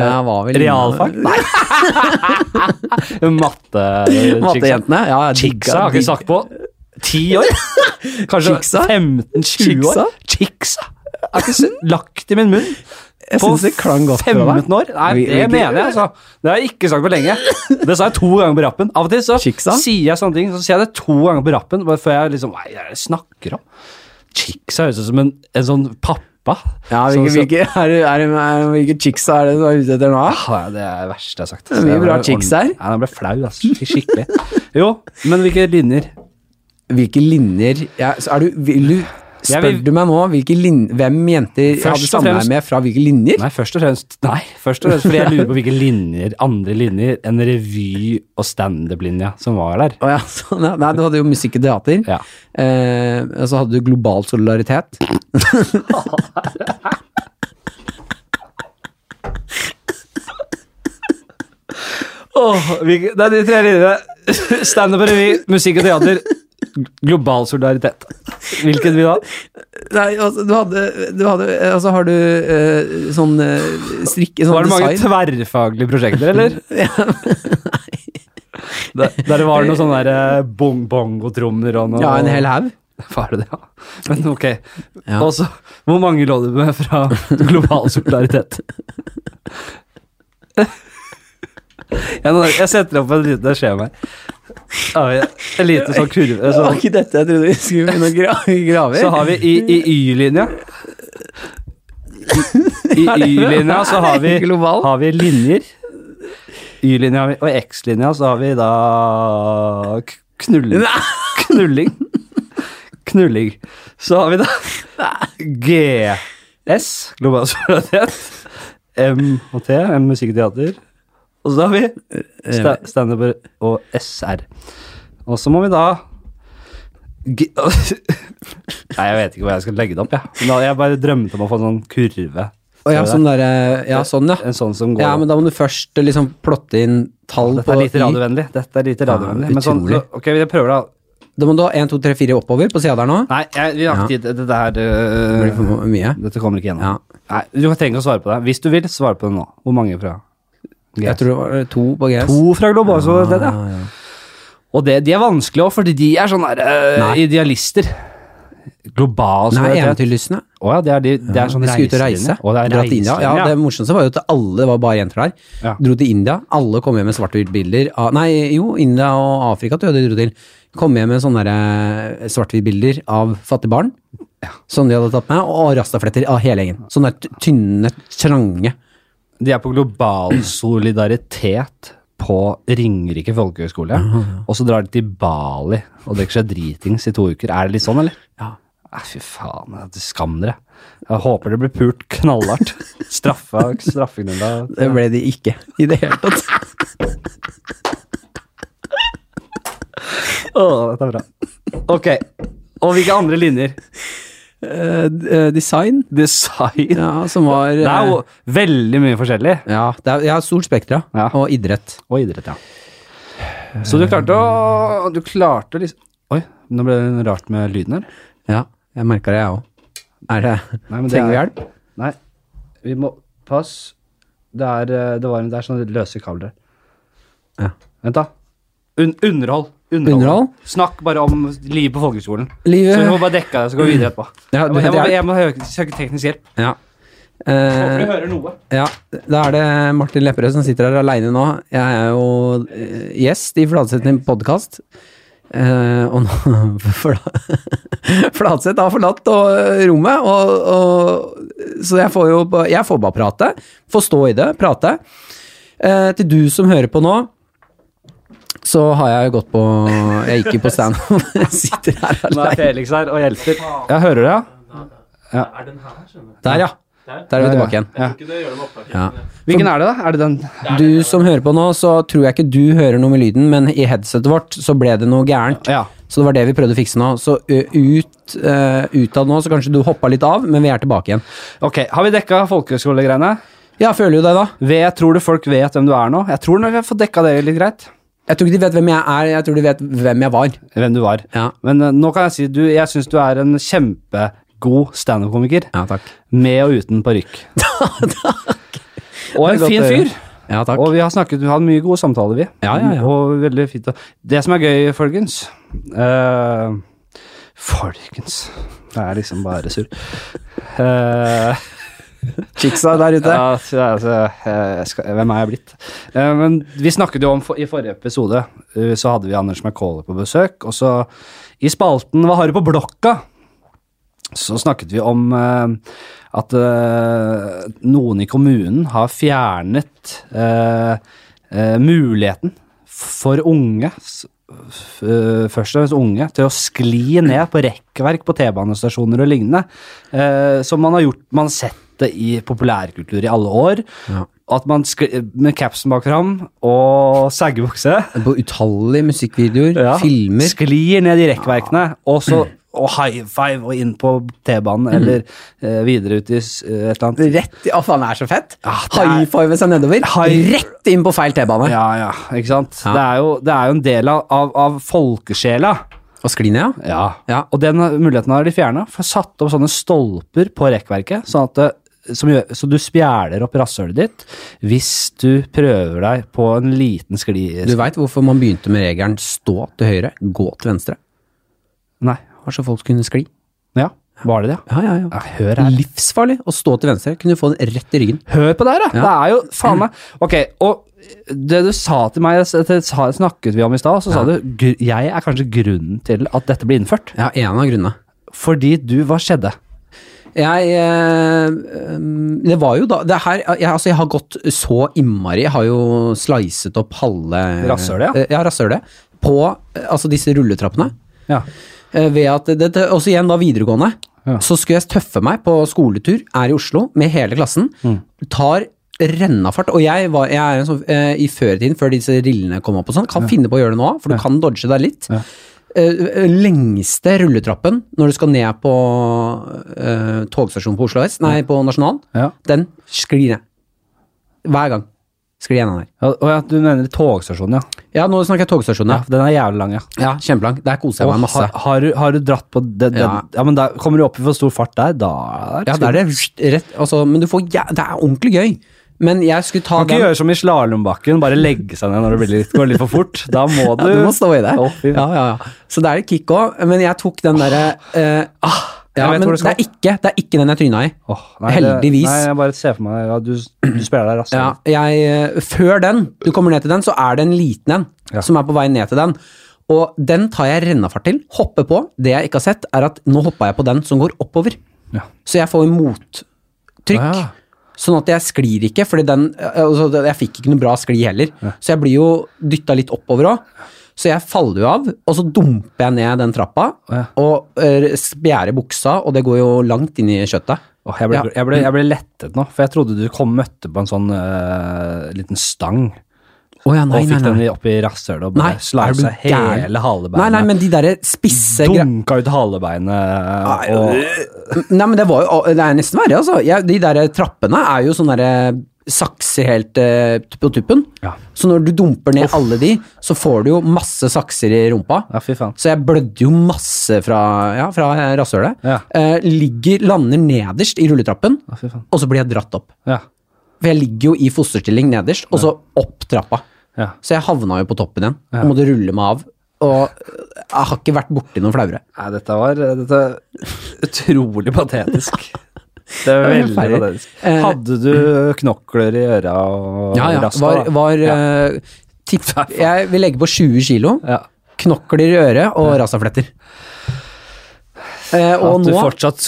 Speaker 2: ja,
Speaker 1: realfag? Nei. Matte
Speaker 2: Mattejentene. Ja, jeg
Speaker 1: Chicksa har jeg ikke sagt på ti år. Kanskje 15-20 år. Chicksa. Er ikke. Lagt i min munn.
Speaker 2: Jeg
Speaker 1: På
Speaker 2: det klang godt
Speaker 1: 15 år? Nei, det mener jeg, altså. Det har jeg ikke sagt på lenge. Det sa jeg to ganger på rappen. Av og til så
Speaker 2: Chicksa?
Speaker 1: sier jeg sånne ting, så sier jeg det to ganger på rappen, bare før jeg liksom Hva er det jeg snakker om? Chicksa høres ut som en, en sånn pappa.
Speaker 2: Ja, hvilke, hvilke, er, det- er, er, hvilke chicks er det du er ute etter nå?
Speaker 1: Ja, det er det verste jeg har sagt.
Speaker 2: Det er mye bra chicks her.
Speaker 1: Ja, jeg ble flau, altså. Skikkelig. Jo, men hvilke linjer?
Speaker 2: Hvilke linjer ja, så er du, vil du, Spør
Speaker 1: vil-
Speaker 2: du meg nå lin, hvem jenter
Speaker 1: Først
Speaker 2: hadde samleie
Speaker 1: fremst-
Speaker 2: med fra hvilke linjer?
Speaker 1: Nei, først og fremst Nei, først og fremst fordi jeg lurer på hvilke linjer, andre linjer enn revy- og standup-linja som var der.
Speaker 2: Oh, ja, så. Nei, du hadde jo musikk og teater.
Speaker 1: Ja.
Speaker 2: Eh, og så hadde du global solidaritet.
Speaker 1: Åh, vi... det er de tre linjene. Standup og revy, musikk og teater, global solidaritet. Hvilken vil du ha?
Speaker 2: Nei, altså, du hadde, du hadde Altså, har du uh, sånn uh, strikk sånn
Speaker 1: Var det mange
Speaker 2: design?
Speaker 1: tverrfaglige prosjekter, eller? Nei. Der, der det var noe sånn der eh, bong bongo-trommer og noe
Speaker 2: Ja, en hel haug.
Speaker 1: Var det det, ja? Men ok.
Speaker 2: Ja.
Speaker 1: Og så, hvor mange lå du med fra global solidaritet? Jeg setter opp et lite skjema her. En liten sånn kurve.
Speaker 2: Det var ikke dette jeg trodde vi skulle begynne å gra- grave i.
Speaker 1: Så har vi i, i Y-linja I, i Y-linja så har vi, har vi linjer. Y-linja og X-linja så har vi da knulling. Knulling. Knulling. Så har vi da GS, global solidaritet. M og T, M musikkteater. Og så har vi sta standup og SR. Og så må vi da G Nei, jeg vet ikke hvor jeg skal legge det opp, jeg. Ja. jeg bare drømte om å få en sånn kurve.
Speaker 2: Å ja, sånn der, Ja, sånn, ja.
Speaker 1: En sånn som går
Speaker 2: Ja, men da må du først liksom plotte inn tall
Speaker 1: Dette er lite radiovennlig. Dette er lite radiovennlig. men sånn, så, ok, jeg prøver da.
Speaker 2: Da må du ha 1, 2, 3, 4 oppover på sida der nå.
Speaker 1: Nei, jeg, vi har
Speaker 2: Ja.
Speaker 1: ikke tid.
Speaker 2: Det blir
Speaker 1: øh,
Speaker 2: for mye.
Speaker 1: Dette kommer ikke gjennom.
Speaker 2: Ja.
Speaker 1: Nei, du trenger ikke å svare på det. Hvis du vil, svar på det nå. Hvor mange fra
Speaker 2: Jeg tror det var to på GS.
Speaker 1: To fra Global, ja, det, ja.
Speaker 2: Ah, ja.
Speaker 1: Og det, de er vanskelige òg, fordi de er sånne der, øh, idealister. Global
Speaker 2: Nei, eventyrlystne.
Speaker 1: Å ja, det er, de, det er sånne
Speaker 2: de skulle ut og reise.
Speaker 1: reiselinje. Det er
Speaker 2: Dra til India. Ja, det morsomste var jo at alle, var bare jenter der,
Speaker 1: Ja.
Speaker 2: dro til India. Alle kom hjem med svart-hvitt-bilder Nei, jo, India og Afrika tror jeg de dro til. Kom hjem med sånne eh, svart-hvitt-bilder av fattige barn. Som de hadde tatt med, og rastafletter av hele gjengen. Sånne tynne, trange.
Speaker 1: De er på global solidaritet på Ringerike folkehøgskole, og så drar de til Bali og drikker seg dritings i to uker. Er det litt sånn, eller?
Speaker 2: Ja.
Speaker 1: Nei, fy faen. det- Skam dere. Jeg håper det blir pult knallhardt. Straffa, straffegrunnlag.
Speaker 2: Det ble de ikke i det hele tatt.
Speaker 1: Å, dette er bra. Ok. Og hvilke andre linjer?
Speaker 2: Eh, eh, design,
Speaker 1: Design.
Speaker 2: ja, som var
Speaker 1: Det er jo
Speaker 2: eh,
Speaker 1: veldig mye forskjellig.
Speaker 2: Ja, det er, jeg har stort spekter,
Speaker 1: Ja.
Speaker 2: Og idrett.
Speaker 1: Og idrett, ja. Så du klarte å Du klarte liksom Oi, nå ble det rart med lyden her.
Speaker 2: Ja, jeg merka det, jeg òg. Er det
Speaker 1: Nei, men det
Speaker 2: Trenger vi hjelp?
Speaker 1: Nei, vi må Pass. Det er, det var det er sånne løse kabler.
Speaker 2: Ja.
Speaker 1: Vent, da. Un underhold.
Speaker 2: Underhold?
Speaker 1: Snakk bare om livet på folkehøgskolen.
Speaker 2: Livet
Speaker 1: Så vi må bare dekke det, så går vi videre etterpå.
Speaker 2: Ja,
Speaker 1: Jeg
Speaker 2: du
Speaker 1: må, jeg må, jeg må søke teknisk hjelp.
Speaker 2: Ja.
Speaker 1: Håper du
Speaker 2: Eh,
Speaker 1: hører noe.
Speaker 2: ja, da er det Martin Lepperød som sitter her aleine nå. Jeg er jo eh, gjest i Fladseth sin podkast. og nå Fla- Fladseth har forlatt og, rommet, og, og, så jeg får jo Jeg får bare prate. Få stå i det, prate. Eh, til du som hører på nå, så har jeg gått på Jeg gikk jo på standup. Sitter her
Speaker 1: Nå er. Felix her og hjelper. Jeg hører det, ja.
Speaker 2: Der, ja. Der er vi tilbake igjen.
Speaker 1: Ja.
Speaker 2: Ja.
Speaker 1: Hvilken er det, da? Er det den
Speaker 2: Du som hører på nå, så tror jeg ikke du hører noe med lyden, men i headsetet vårt så ble det noe gærent.
Speaker 1: Ja.
Speaker 2: Så det var det vi prøvde å fikse nå. Så ut, uh, utad nå, så kanskje du hoppa litt av, men vi er tilbake igjen.
Speaker 1: Ok, har vi dekka folkehøyskolegreiene?
Speaker 2: Ja, føler du det, da?
Speaker 1: Vet, tror du folk vet hvem du er nå? Jeg tror nok jeg fått dekka det litt greit.
Speaker 2: Jeg tror ikke de vet hvem jeg er, jeg tror de vet hvem jeg var.
Speaker 1: Hvem du var.
Speaker 2: Ja,
Speaker 1: Men uh, nå kan jeg si du, jeg syns du er en kjempegod standup-komiker.
Speaker 2: ja takk.
Speaker 1: Med og uten parykk. Og en fin fyr.
Speaker 2: Ja, takk.
Speaker 1: Og vi har snakket, vi har hatt mye gode samtaler, vi.
Speaker 2: Ja, ja, ja.
Speaker 1: Og veldig fint. Det som er gøy, folkens uh, Folkens Det er liksom bare surr. Eh,
Speaker 2: Chicksa der ute.
Speaker 1: ja, så, altså, skal, hvem er jeg blitt? Eh, men vi snakket jo om I forrige episode eh, så hadde vi Anders McCauley på besøk. Og så i spalten Hva har du på blokka? Så snakket vi om eh, at noen i kommunen har fjernet muligheten for unge, først og fremst unge, til å skli ned på rekkverk på T-banestasjoner og lignende. Eh, som man har gjort Man har sett det i populærkultur i alle år.
Speaker 2: Ja.
Speaker 1: At man med capsen bak fram og saggebukse
Speaker 2: På utallige musikkvideoer,
Speaker 1: ja,
Speaker 2: filmer.
Speaker 1: sklir ned i rekkverkene, og så og high five og inn på T-banen, eller uh, videre ut i eh, et eller annet.
Speaker 2: Rett i Å, faen, det er så fett!
Speaker 1: Ja, er-
Speaker 2: High five seg nedover.
Speaker 1: High-
Speaker 2: Rett inn på feil T-bane.
Speaker 1: Ja, ja, ikke sant?
Speaker 2: Ja.
Speaker 1: Det, er jo, det er jo en del av, av, folkesjela.
Speaker 2: Og skli ned, ja.
Speaker 1: Ja. Og den muligheten har de fjerna. Satt opp sånne stolper på rekkverket, sånn at som gjør, så du spjæler opp rasshølet ditt hvis du prøver deg på en liten skli...
Speaker 2: Du veit hvorfor man begynte med regelen stå til høyre, gå til venstre?
Speaker 1: Nei.
Speaker 2: Var så folk kunne skli.
Speaker 1: Ja, var det det?
Speaker 2: Ja, ja, ja.
Speaker 1: Hør her.
Speaker 2: Livsfarlig å stå til venstre. Kunne få den rett i ryggen.
Speaker 1: Hør på det her, da!
Speaker 2: Ja.
Speaker 1: Det er jo faen meg Ok, og det du sa til meg, det snakket vi om i stad, så sa
Speaker 2: Ja.
Speaker 1: du jeg er kanskje grunnen til at dette ble innført.
Speaker 2: Ja, en av grunnene.
Speaker 1: Fordi du Hva skjedde?
Speaker 2: Jeg eh, um, Det var jo da det her, jeg, altså jeg har gått så innmari Jeg har jo slicet opp halve
Speaker 1: Rasshølet, ja?
Speaker 2: Eh, Ja, rasshølet. På eh, altså disse rulletrappene.
Speaker 1: Ja.
Speaker 2: Eh, Ved at det, det, Også igjen da videregående.
Speaker 1: Ja.
Speaker 2: Så skulle jeg tøffe meg på skoletur, er i Oslo med hele klassen.
Speaker 1: Mm.
Speaker 2: Tar rennafart. Og jeg, var, jeg er en sånn i førtiden, før disse rillene kom opp og sånn, kan finne på å gjøre det nå, for du kan dodge deg litt.
Speaker 1: Ja.
Speaker 2: Eh, lengste rulletrappen når du skal ned på uh, togstasjonen på Oslo S, nei, på Nasjonalen,
Speaker 1: Ja.
Speaker 2: den sklir ned. Hver gang. Sklir gjennom ned.
Speaker 1: Ja, og ja, du mener togstasjonen, ja.
Speaker 2: Ja, nå snakker jeg togstasjonen,
Speaker 1: ja.
Speaker 2: ja.
Speaker 1: Den er jævlig lang, ja.
Speaker 2: Ja, kjempelang. Der koser jeg
Speaker 1: Og
Speaker 2: meg masse.
Speaker 1: har, har, du, har du dratt på den, den, ja.
Speaker 2: Ja.
Speaker 1: men da kommer du opp i for stor fart der, da
Speaker 2: Ja, det er det rett Altså, men du får ja, Det er ordentlig gøy. Men jeg skulle ta
Speaker 1: Kan ikke gjøre som i slalåmbakken, bare legge seg ned når det blir litt, går litt for fort. Da må du
Speaker 2: ja, Du må stå i det.
Speaker 1: Oh,
Speaker 2: ja, ja, ja. Så det er et kick òg, men jeg tok den derre uh,
Speaker 1: Ah,
Speaker 2: Ja, men det er, ikke, det er ikke den jeg tryna i.
Speaker 1: Oh, nei,
Speaker 2: Heldigvis.
Speaker 1: Det, nei, jeg bare ser for meg ja, du, du spiller deg raskt.
Speaker 2: Ja, jeg, eh, før den, du kommer ned til den, så er det en liten en
Speaker 1: Ja.
Speaker 2: som er på vei ned til den. Og den tar jeg rennafart til, hopper på. Det jeg ikke har sett, er at nå hoppa jeg på den som går oppover.
Speaker 1: Ja.
Speaker 2: Så jeg får mottrykk.
Speaker 1: Ja.
Speaker 2: Sånn at jeg sklir ikke, for eh, altså, Jeg fikk ikke noe bra skli heller. Så jeg blir jo dytta litt oppover òg. Så jeg faller jo av, og så dumper jeg ned den trappa
Speaker 1: Ja.
Speaker 2: og uh, spjærer buksa, og det går jo langt inn i kjøttet.
Speaker 1: Åh, jeg, ble, jeg, ble, jeg ble lettet nå, for jeg trodde du kom møtte på en sånn uh, liten stang.
Speaker 2: Å ja, nei,
Speaker 1: og fikk
Speaker 2: nei.
Speaker 1: den opp i rasshølet og
Speaker 2: Nei,
Speaker 1: bare sla ut
Speaker 2: du
Speaker 1: seg hele halebeinet.
Speaker 2: Nei, nei, men de derre spisse
Speaker 1: Dunka ut halebeinet og
Speaker 2: Nei, men det var jo Det er nesten verre, altså. Jeg, de der trappene er jo sånn derre sakser helt eh, på tuppen.
Speaker 1: Ja.
Speaker 2: Så når du dumper ned alle de, så får du jo masse sakser i rumpa.
Speaker 1: Ja.
Speaker 2: Så jeg blødde jo masse fra, ja, fra rasshølet. Eh, ligger, lander nederst i rulletrappen, og så blir jeg dratt opp.
Speaker 1: Ja.
Speaker 2: For jeg ligger jo i fosterstilling nederst, og så opp trappa.
Speaker 1: Ja.
Speaker 2: Så jeg havna jo på toppen igjen,
Speaker 1: Ja.
Speaker 2: og måtte rulle meg av. Og jeg har ikke vært borti noe flauere.
Speaker 1: Nei, dette var dette er utrolig patetisk. Det var veldig patetisk.
Speaker 2: Eh,
Speaker 1: Hadde du knokler i øra og
Speaker 2: Ja, ja.
Speaker 1: rasta?
Speaker 2: Var, var
Speaker 1: ja.
Speaker 2: eh, tipp, Jeg vil legge på 20 kilo.
Speaker 1: ja.
Speaker 2: Knokler i øret og rasafletter. Eh, og
Speaker 1: At du
Speaker 2: nå
Speaker 1: fortsatt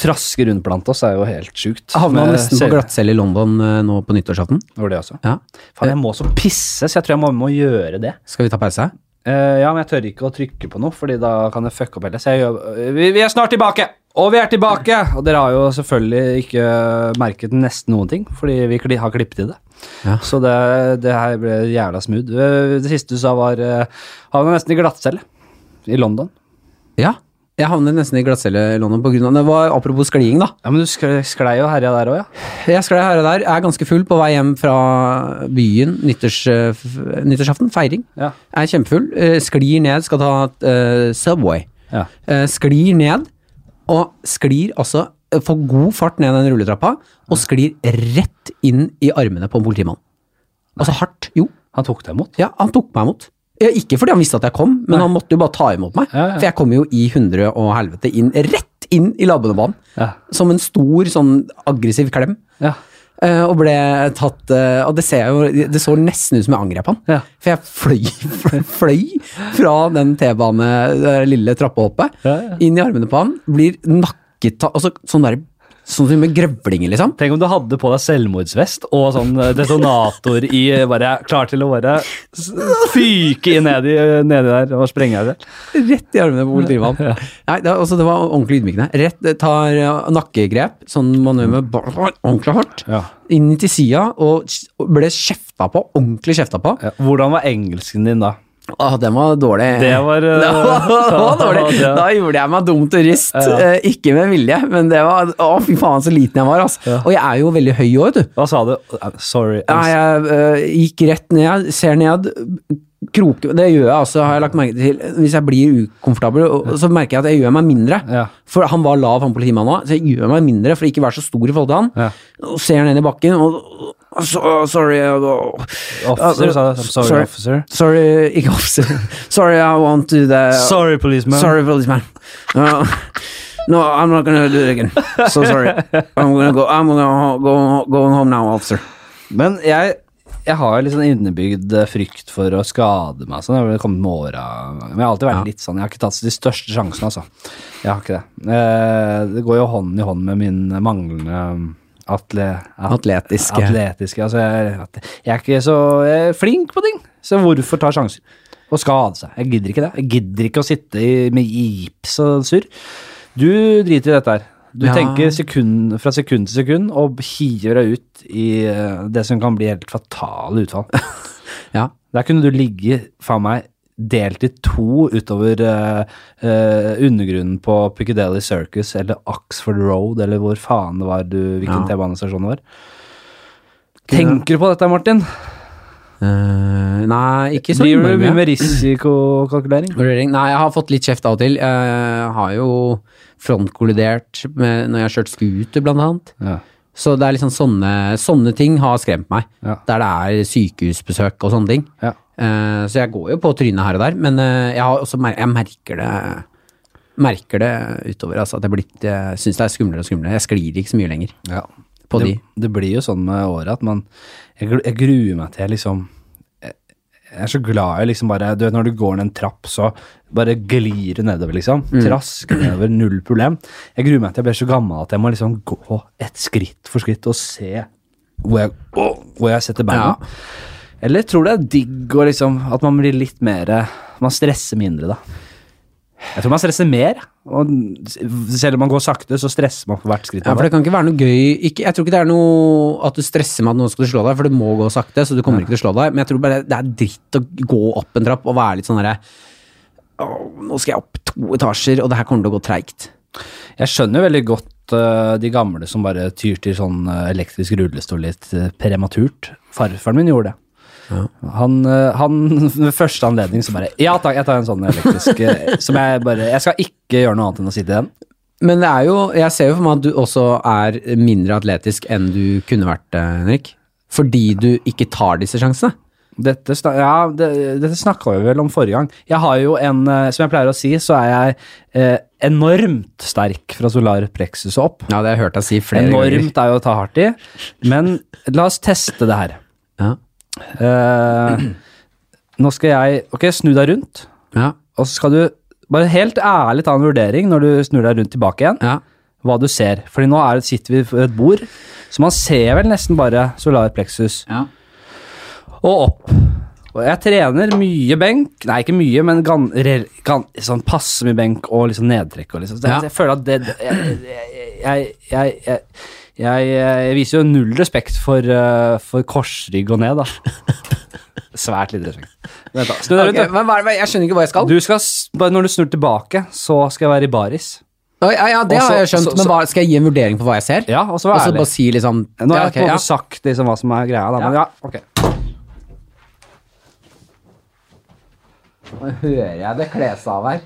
Speaker 1: trasker rundt blant oss, er jo helt sjukt.
Speaker 2: havna nesten på glattcelle i London eh, nå på nyttårsaften.
Speaker 1: Var det også?
Speaker 2: Ja.
Speaker 1: Faen, jeg må så pisse, så jeg tror jeg må, må gjøre det.
Speaker 2: Skal vi ta pause?
Speaker 1: Eh, ja, men jeg tør ikke å trykke på noe, Fordi da kan jeg fucke opp hele. Så jeg gjør, vi, vi er snart tilbake! Og vi er tilbake! Og dere har jo selvfølgelig ikke merket nesten noen ting, fordi vi har klippet i det.
Speaker 2: Ja.
Speaker 1: Så det, det her ble jævla smooth. Eh, Det siste du sa, var uh, Havna nesten i glattcelle i London.
Speaker 2: Ja. Jeg havnet nesten i glattcelle i London av det. var Apropos skliing, da.
Speaker 1: Ja, Men du sklei, og jo herja der òg, ja.
Speaker 2: Jeg sklei og og der. Jeg er ganske full på vei hjem fra byen. Nyttårs, eh, nyttårsaften. Feiring.
Speaker 1: Ja.
Speaker 2: Jeg er kjempefull. eh, Sklir ned, skal ta uh, Subway.
Speaker 1: ja.
Speaker 2: Sklir ned, og sklir altså Får god fart ned den rulletrappa, og sklir rett inn i armene på en politimann. Altså hardt. Jo.
Speaker 1: Han tok deg imot?
Speaker 2: Ja, han tok meg imot. Ikke fordi han visste at jeg kom, men
Speaker 1: Nei.
Speaker 2: han måtte jo bare ta imot meg.
Speaker 1: Ja, ja.
Speaker 2: For jeg kom jo i hundre og helvete inn, rett inn i labbenebanen.
Speaker 1: Ja.
Speaker 2: Som en stor, sånn aggressiv klem.
Speaker 1: Ja.
Speaker 2: Eh, og ble tatt uh, Og det ser jeg jo Det så nesten ut som jeg angrep han. For jeg fløy, fløy fra den T-bane, det lille trappehoppet, inn i armene på han. Blir nakket av Altså sånn der Sånn som med grøvlinger, liksom.
Speaker 1: Tenk om du hadde på deg selvmordsvest og sånn eh, detonator i eh, bare klar til å bare fyke nedi, nedi der og sprenge deg selv.
Speaker 2: Rett i armene på politimannen. Nei, det, altså, det var ordentlig ydmykende. Rett tar eh, nakkegrep, sånn man gjør med ordentlig hardt,
Speaker 1: Ja.
Speaker 2: inn til sida, og ble kjefta på. Ordentlig kjefta på.
Speaker 1: Hvordan var engelsken din da?
Speaker 2: Åh, den var dårlig.
Speaker 1: Det var, uh,
Speaker 2: det var, det var dårlig. Da gjorde jeg meg dum turist.
Speaker 1: Ja.
Speaker 2: Eh, ikke med vilje, men det var Å, fy faen, så liten jeg var, altså. Og jeg er jo veldig høy vet du.
Speaker 1: Hva sa du? Eh, Sorry.
Speaker 2: Ja, jeg uh, gikk rett ned, ser ned. Kroke, det gjør jeg altså, har jeg lagt merke til. Hvis jeg blir ukomfortabel, så merker jeg at jeg gjør meg mindre. For han var lav, han politimannen òg, så jeg gjør meg mindre for ikke å være så stor i forhold til han. Og ser ned i bakken og så, Sorry uh,
Speaker 1: Officer, sa du. Sorry,
Speaker 2: Sorry.
Speaker 1: officer.
Speaker 2: Sorry, ikke officer. Sorry, I want to the
Speaker 1: Sorry, policeman.
Speaker 2: Sorry, policeman. Uh, no, I'm not gonna do it again. So sorry. I'm gonna go. I'm gonna go going home now, officer.
Speaker 1: Men jeg, jeg har litt sånn innebygd eh, frykt for å skade meg. Sånn. Jeg har kommet med åra. Men jeg har alltid vært
Speaker 2: Ja.
Speaker 1: litt sånn. Jeg har ikke tatt de største sjansene, altså. Jeg har ikke det. Eh, det går jo hånd i hånd med min manglende atle, at,
Speaker 2: Atletiske.
Speaker 1: atletiske. Altså, jeg, jeg er ikke så er flink på ting. Så hvorfor ta sjanser? Og skade seg. Jeg gidder ikke det. Jeg gidder ikke å sitte i, med gips og surr. Du driter i dette her. Du
Speaker 2: Ja.
Speaker 1: tenker sekund, fra sekund til sekund og hiver deg ut i eh, det som kan bli helt fatale utfall.
Speaker 2: Ja.
Speaker 1: Der kunne du ligge, faen meg, delt i to utover uh, uh, undergrunnen på Piccadilly Circus eller Oxford Road, eller hvor faen det var du, hvilken
Speaker 2: Ja.
Speaker 1: T-banestasjon det var. Tenker du på dette, Martin?
Speaker 2: Uh, nei, ikke så
Speaker 1: Driver du mye med risikokalkulering?
Speaker 2: Nei, jeg har fått litt kjeft av og til. Jeg har jo frontkollidert med, når jeg har kjørt scooter, blant annet.
Speaker 1: Ja.
Speaker 2: Så det er liksom sånne, sånne ting har skremt meg.
Speaker 1: Ja.
Speaker 2: Der det er sykehusbesøk og sånne ting.
Speaker 1: Ja.
Speaker 2: Eh, så jeg går jo på trynet her og der, men eh, jeg, har også jeg merker det merker det utover. Altså, at jeg, blitt, jeg syns det er skumlere og skumlere. Jeg sklir ikke så mye lenger
Speaker 1: Ja.
Speaker 2: på
Speaker 1: det,
Speaker 2: de.
Speaker 1: det blir jo sånn med året at man Jeg, jeg gruer meg til liksom jeg, jeg er så glad i liksom bare Du vet når du går ned en trapp, så bare glir du nedover, liksom.
Speaker 2: Mm.
Speaker 1: Trask nedover, null problem. Jeg gruer meg til jeg blir så gammel at jeg må liksom gå et skritt for skritt og se hvor jeg, hvor jeg setter beina. Eller tror du det er digg og liksom At man blir litt mer Man stresser mindre, da. Jeg tror man stresser mer. Og selv om man går sakte, så stresser man for hvert skritt.
Speaker 2: Ja, for det kan ikke være noe gøy ikke, Jeg tror ikke det er noe at du stresser med at noen skal slå deg, for det må gå sakte, så du kommer ikke til å slå deg. Men jeg tror bare det er dritt å gå opp en trapp og være litt sånn herre Nå skal jeg opp to etasjer, og det her kommer til å gå treigt.
Speaker 1: Jeg skjønner jo veldig godt uh, de gamle som bare tyr til sånn eh, elektrisk rullestol litt eh, prematurt. Farfaren min gjorde det. Han, eh, han ved første anledning så bare Ja takk, jeg tar en sånn elektrisk eh, som jeg bare Jeg skal ikke gjøre noe annet enn å sitte i den.
Speaker 2: Men det er jo Jeg ser jo for meg at du også er mindre atletisk enn du kunne vært, eh, Henrik. Fordi du ikke tar disse sjansene.
Speaker 1: Dette, ja, det, dette snakka vi vel om forrige gang. Jeg har jo en Som jeg pleier å si, så er jeg eh, enormt sterk fra solar plexus og opp.
Speaker 2: Ja, det har jeg hørt deg si flere ganger.
Speaker 1: Enormt er jo å ta hardt i. Men la oss teste det her.
Speaker 2: Ja.
Speaker 1: Eh, nå skal jeg Ok, snu deg rundt,
Speaker 2: Ja.
Speaker 1: og så skal du bare helt ærlig ta en vurdering når du snur deg rundt tilbake igjen,
Speaker 2: ja.
Speaker 1: hva du ser. Fordi nå er sitter vi ved et bord, så man ser vel nesten bare solar plexus
Speaker 2: ja.
Speaker 1: og opp. Og jeg trener mye benk, nei ikke mye, men gan, re, gan, sånn passe mye benk og liksom nedtrekk. Og liksom. Så jeg, jeg føler at det, det jeg, jeg, jeg, jeg, jeg, jeg viser jo null respekt for, uh, for korsrygg og ned, da. Svært lite respekt. Vent da, Snu deg rundt.
Speaker 2: er jeg skjønner ikke hva jeg skal.
Speaker 1: Du skal, bare når du snur tilbake, så skal jeg være i baris.
Speaker 2: Ja, ja, det
Speaker 1: også,
Speaker 2: har jeg skjønt,
Speaker 1: så-
Speaker 2: men hva, skal jeg gi en vurdering på hva jeg ser?
Speaker 1: Ja, og så
Speaker 2: bare si liksom
Speaker 1: Nå har jeg på en måte sagt liksom hva som er greia, da. Men ja, ok.
Speaker 2: Nå hører jeg det kles av her.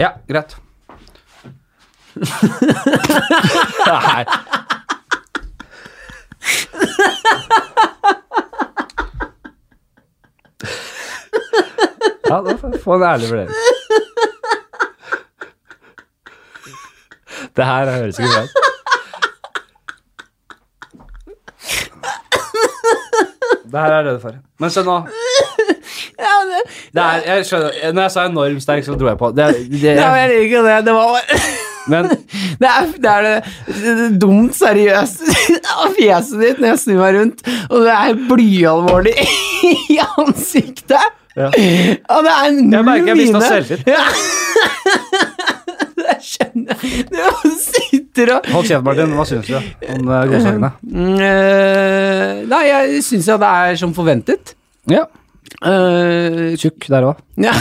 Speaker 1: Ja, greit. Nei. Ja, da får jeg få en ærlig vurdering. Det her høres ikke bra ut. Det her er det du får. Men se nå. Det er, jeg skjønner, når jeg sa enormt sterk, så dro jeg på. Det, det,
Speaker 2: Nei, men jeg liker ikke det. Det var
Speaker 1: men
Speaker 2: Det er det, er det, dumt seriøst fjeset ditt når jeg snur meg rundt, og det er blyalvorlig i ansiktet.
Speaker 1: Ja.
Speaker 2: Og det er null
Speaker 1: Jeg merker jeg
Speaker 2: mista
Speaker 1: selvtillit.
Speaker 2: Ja. Det skjønner jeg. Du sitter og
Speaker 1: Hold kjeft, Martin. Hva syns du om eh, godsakene?
Speaker 2: Mm, eh, Nei, jeg syns jo det er som forventet.
Speaker 1: Ja.
Speaker 2: Uh,
Speaker 1: Tjukk der òg.
Speaker 2: ja.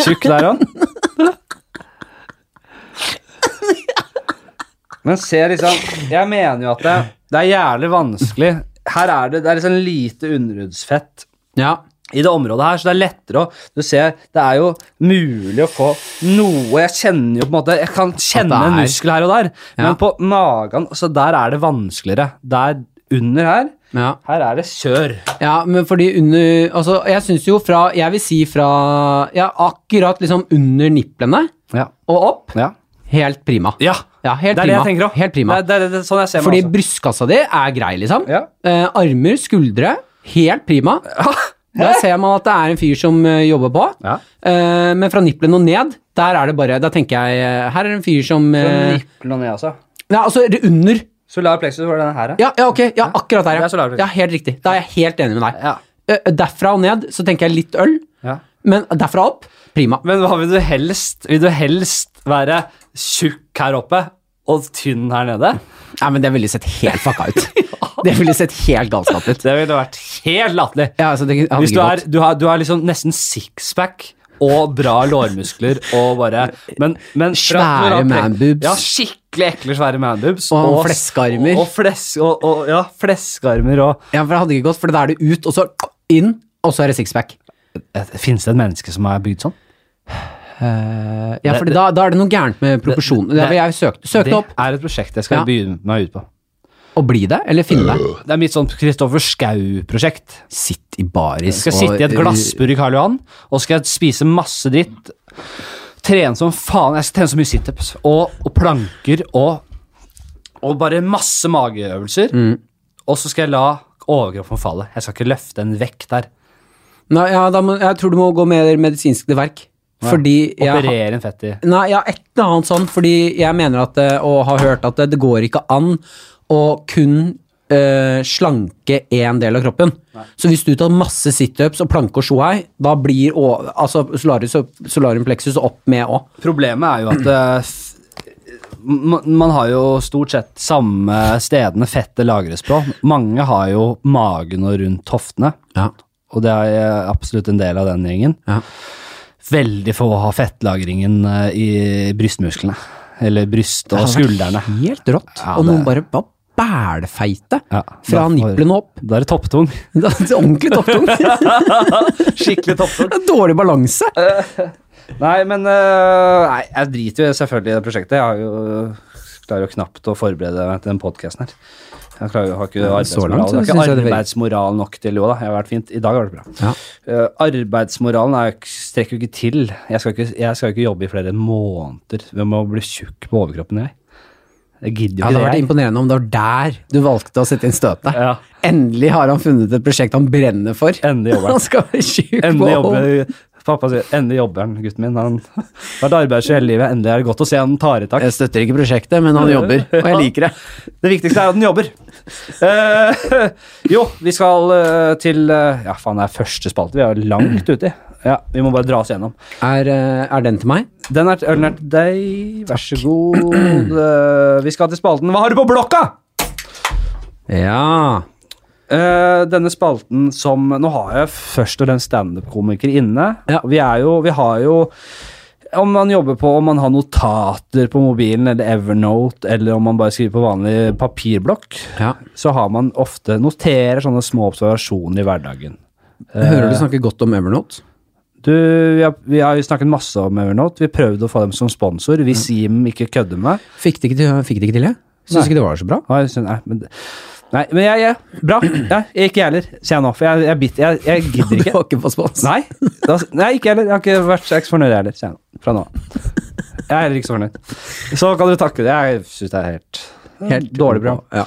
Speaker 1: Tjukk der òg. Men se liksom Jeg mener jo at det, det er jævlig vanskelig. Her er det, det er liksom lite underhudsfett
Speaker 2: ja.
Speaker 1: i det området her, så det er lettere å Du ser, det er jo mulig å få noe Jeg kjenner jo på en måte Jeg kan kjenne en muskel her og der,
Speaker 2: Ja.
Speaker 1: men på magen Så der er det vanskeligere. Der under her,
Speaker 2: ja.
Speaker 1: her er det kjør.
Speaker 2: Ja, men fordi under Altså, jeg syns jo fra Jeg vil si fra Ja, akkurat liksom under nipplene
Speaker 1: Ja.
Speaker 2: og opp.
Speaker 1: Ja.
Speaker 2: Helt prima.
Speaker 1: ja.
Speaker 2: Ja, helt
Speaker 1: Det er det
Speaker 2: prima.
Speaker 1: jeg tenker òg.
Speaker 2: Helt prima.
Speaker 1: Det, det, det, sånn jeg ser meg
Speaker 2: Fordi
Speaker 1: også.
Speaker 2: brystkassa di er grei, liksom.
Speaker 1: Ja.
Speaker 2: Eh, armer, skuldre, helt prima. Der ser man at det er en fyr som eh, jobber på.
Speaker 1: Ja.
Speaker 2: Eh, men fra nippelen og ned, der er det bare Da tenker jeg eh, Her er det en fyr som
Speaker 1: Fra
Speaker 2: eh,
Speaker 1: nippelen og ned, altså.
Speaker 2: Ja, altså under.
Speaker 1: Solar plexus var denne her,
Speaker 2: Ja, ja, ok. Ja, akkurat der,
Speaker 1: Det er
Speaker 2: ja. ja. Helt riktig. Da er jeg helt enig med deg.
Speaker 1: Ja.
Speaker 2: Derfra og ned så tenker jeg litt øl,
Speaker 1: ja.
Speaker 2: men derfra opp prima.
Speaker 1: Men hva vil du helst? Vil du helst være tjukk her oppe og tynn her nede?
Speaker 2: Nei, men det ville sett helt fucka ut. Det ville sett helt galskap ut.
Speaker 1: Det ville vært helt latterlig.
Speaker 2: Ja, altså,
Speaker 1: Hvis du er, du har, du har liksom nesten sixpack og bra lårmuskler og bare Men, men
Speaker 2: Svære manboobs.
Speaker 1: Ja, skikkelig ekle, svære manboobs.
Speaker 2: Og fleskearmer.
Speaker 1: Og, flesk, og, og, ja, fleskearmer og
Speaker 2: Ja, for det hadde ikke gått, for da er det ut, og så inn, og så er det sixpack.
Speaker 1: Fins det et menneske som er bygd sånn?
Speaker 2: Eh, ja, for da, da er det noe gærent med proporsjonen. Det,
Speaker 1: det-
Speaker 2: søkte, søkte
Speaker 1: Det er et prosjekt jeg skal
Speaker 2: Ja.
Speaker 1: begynne meg ut på.
Speaker 2: Og bli det, eller finne det.
Speaker 1: Det er mitt sånn Kristoffer Schou-prosjekt.
Speaker 2: Sitt i baris
Speaker 1: Jeg skal sitte i et glassbur i Karl Johan, og skal spise masse dritt. Trene som faen. Jeg skal trene så mye situps og, og planker og, og bare masse mageøvelser.
Speaker 2: Mm.
Speaker 1: Og så skal jeg la overkroppen falle. Jeg skal ikke løfte en vekt der.
Speaker 2: Nei, ja, da må, jeg tror du må gå mer medisinsk til verk. Fordi ja,
Speaker 1: Operere en fett i
Speaker 2: Nei, ja, et eller annet sånn, fordi jeg mener at, eh, og har hørt at det, det går ikke an å kun øh, slanke én del av kroppen. Så hvis du tar masse situps og planke og shuai, da blir å, altså solarius, solarium plexus opp med òg.
Speaker 1: Problemet er jo at øh, man, har jo stort sett samme stedene fettet lagres på. Mange har jo magen og rundt hoftene,
Speaker 2: Ja.
Speaker 1: og det er absolutt en del av den gjengen.
Speaker 2: Ja.
Speaker 1: Veldig få har fettlagringen eh, i brystmusklene. Eller bryst og skuldrene.
Speaker 2: Helt rått.
Speaker 1: Ja,
Speaker 2: og noen bare var bælfeite
Speaker 1: Ja,
Speaker 2: fra
Speaker 1: da
Speaker 2: nipplene opp.
Speaker 1: Da er det topptung.
Speaker 2: Da er Ordentlig topptung.
Speaker 1: Skikkelig topptung.
Speaker 2: Dårlig balanse.
Speaker 1: Nei, men øh, Nei, jeg driter jo selvfølgelig i det prosjektet. Jeg har jo klarer jo knapt å forberede meg til den podkasten her. Jeg klarer, har ikke
Speaker 2: Ja,
Speaker 1: arbeidsmoral, ikke
Speaker 2: det
Speaker 1: arbeidsmoral nok til Jo da, jeg har vært fint. I dag har det bra.
Speaker 2: Ja.
Speaker 1: Eh, arbeidsmoralen er, strekker jo ikke til. Jeg skal ikke, jeg skal ikke jobbe i flere måneder ved å bli tjukk på overkroppen, jeg. Jeg gidder
Speaker 2: Ja,
Speaker 1: jo
Speaker 2: det hadde vært imponerende om det var der du valgte å sette inn støtet.
Speaker 1: Ja.
Speaker 2: Endelig har han funnet et prosjekt han brenner for.
Speaker 1: Endelig jobber
Speaker 2: Han
Speaker 1: han.
Speaker 2: skal være tjukk på
Speaker 1: Endelig jobber Pappa sier endelig jobber han, gutten min. Han har vært arbeidsløs hele livet. Endelig er det godt å se han tar i tak.
Speaker 2: Jeg støtter ikke prosjektet, men han jobber, og jeg liker det.
Speaker 1: Det viktigste er at han jobber. Uh, jo, vi skal uh, til uh, Ja, faen, det er første spalte. Vi er jo langt uti. Ja, vi må bare dra oss gjennom.
Speaker 2: Er, er den til meg?
Speaker 1: Den er, den er til deg. Vær så god. Vi skal til spalten Hva har du på blokka?
Speaker 2: Ja.
Speaker 1: Eh, denne spalten som Nå har jeg først og fremst standup-komikere inne.
Speaker 2: Ja.
Speaker 1: Vi er jo Vi har jo om man jobber på om man har notater på mobilen eller Evernote, eller om man bare skriver på vanlig papirblokk,
Speaker 2: ja.
Speaker 1: så har man ofte noterer sånne små observasjoner i hverdagen.
Speaker 2: Jeg hører du snakker godt om Evernote.
Speaker 1: Du, vi har, vi har jo snakket masse om Evernote. Vi prøvde å få dem som sponsor, hvis Jim ikke kødder med.
Speaker 2: Fikk det ikke til, fikk det ikke til jeg? Syns ikke det var så bra.
Speaker 1: Nei, Nei, men, nei, men jeg, jeg Bra. Ja, jeg ikke jeg heller, sier jeg nå. For jeg, jeg, bit- jeg, jeg gidder
Speaker 2: Du
Speaker 1: ikke.
Speaker 2: har ikke fått spons.
Speaker 1: Nei, da, nei, ikke heller. Jeg har ikke vært så fornøyd heller, sier jeg nå. Fra nå. Jeg er heller ikke så fornøyd. Så kan du takke det. Jeg syns det er helt,
Speaker 2: Helt
Speaker 1: dårlig bra.
Speaker 2: Ja.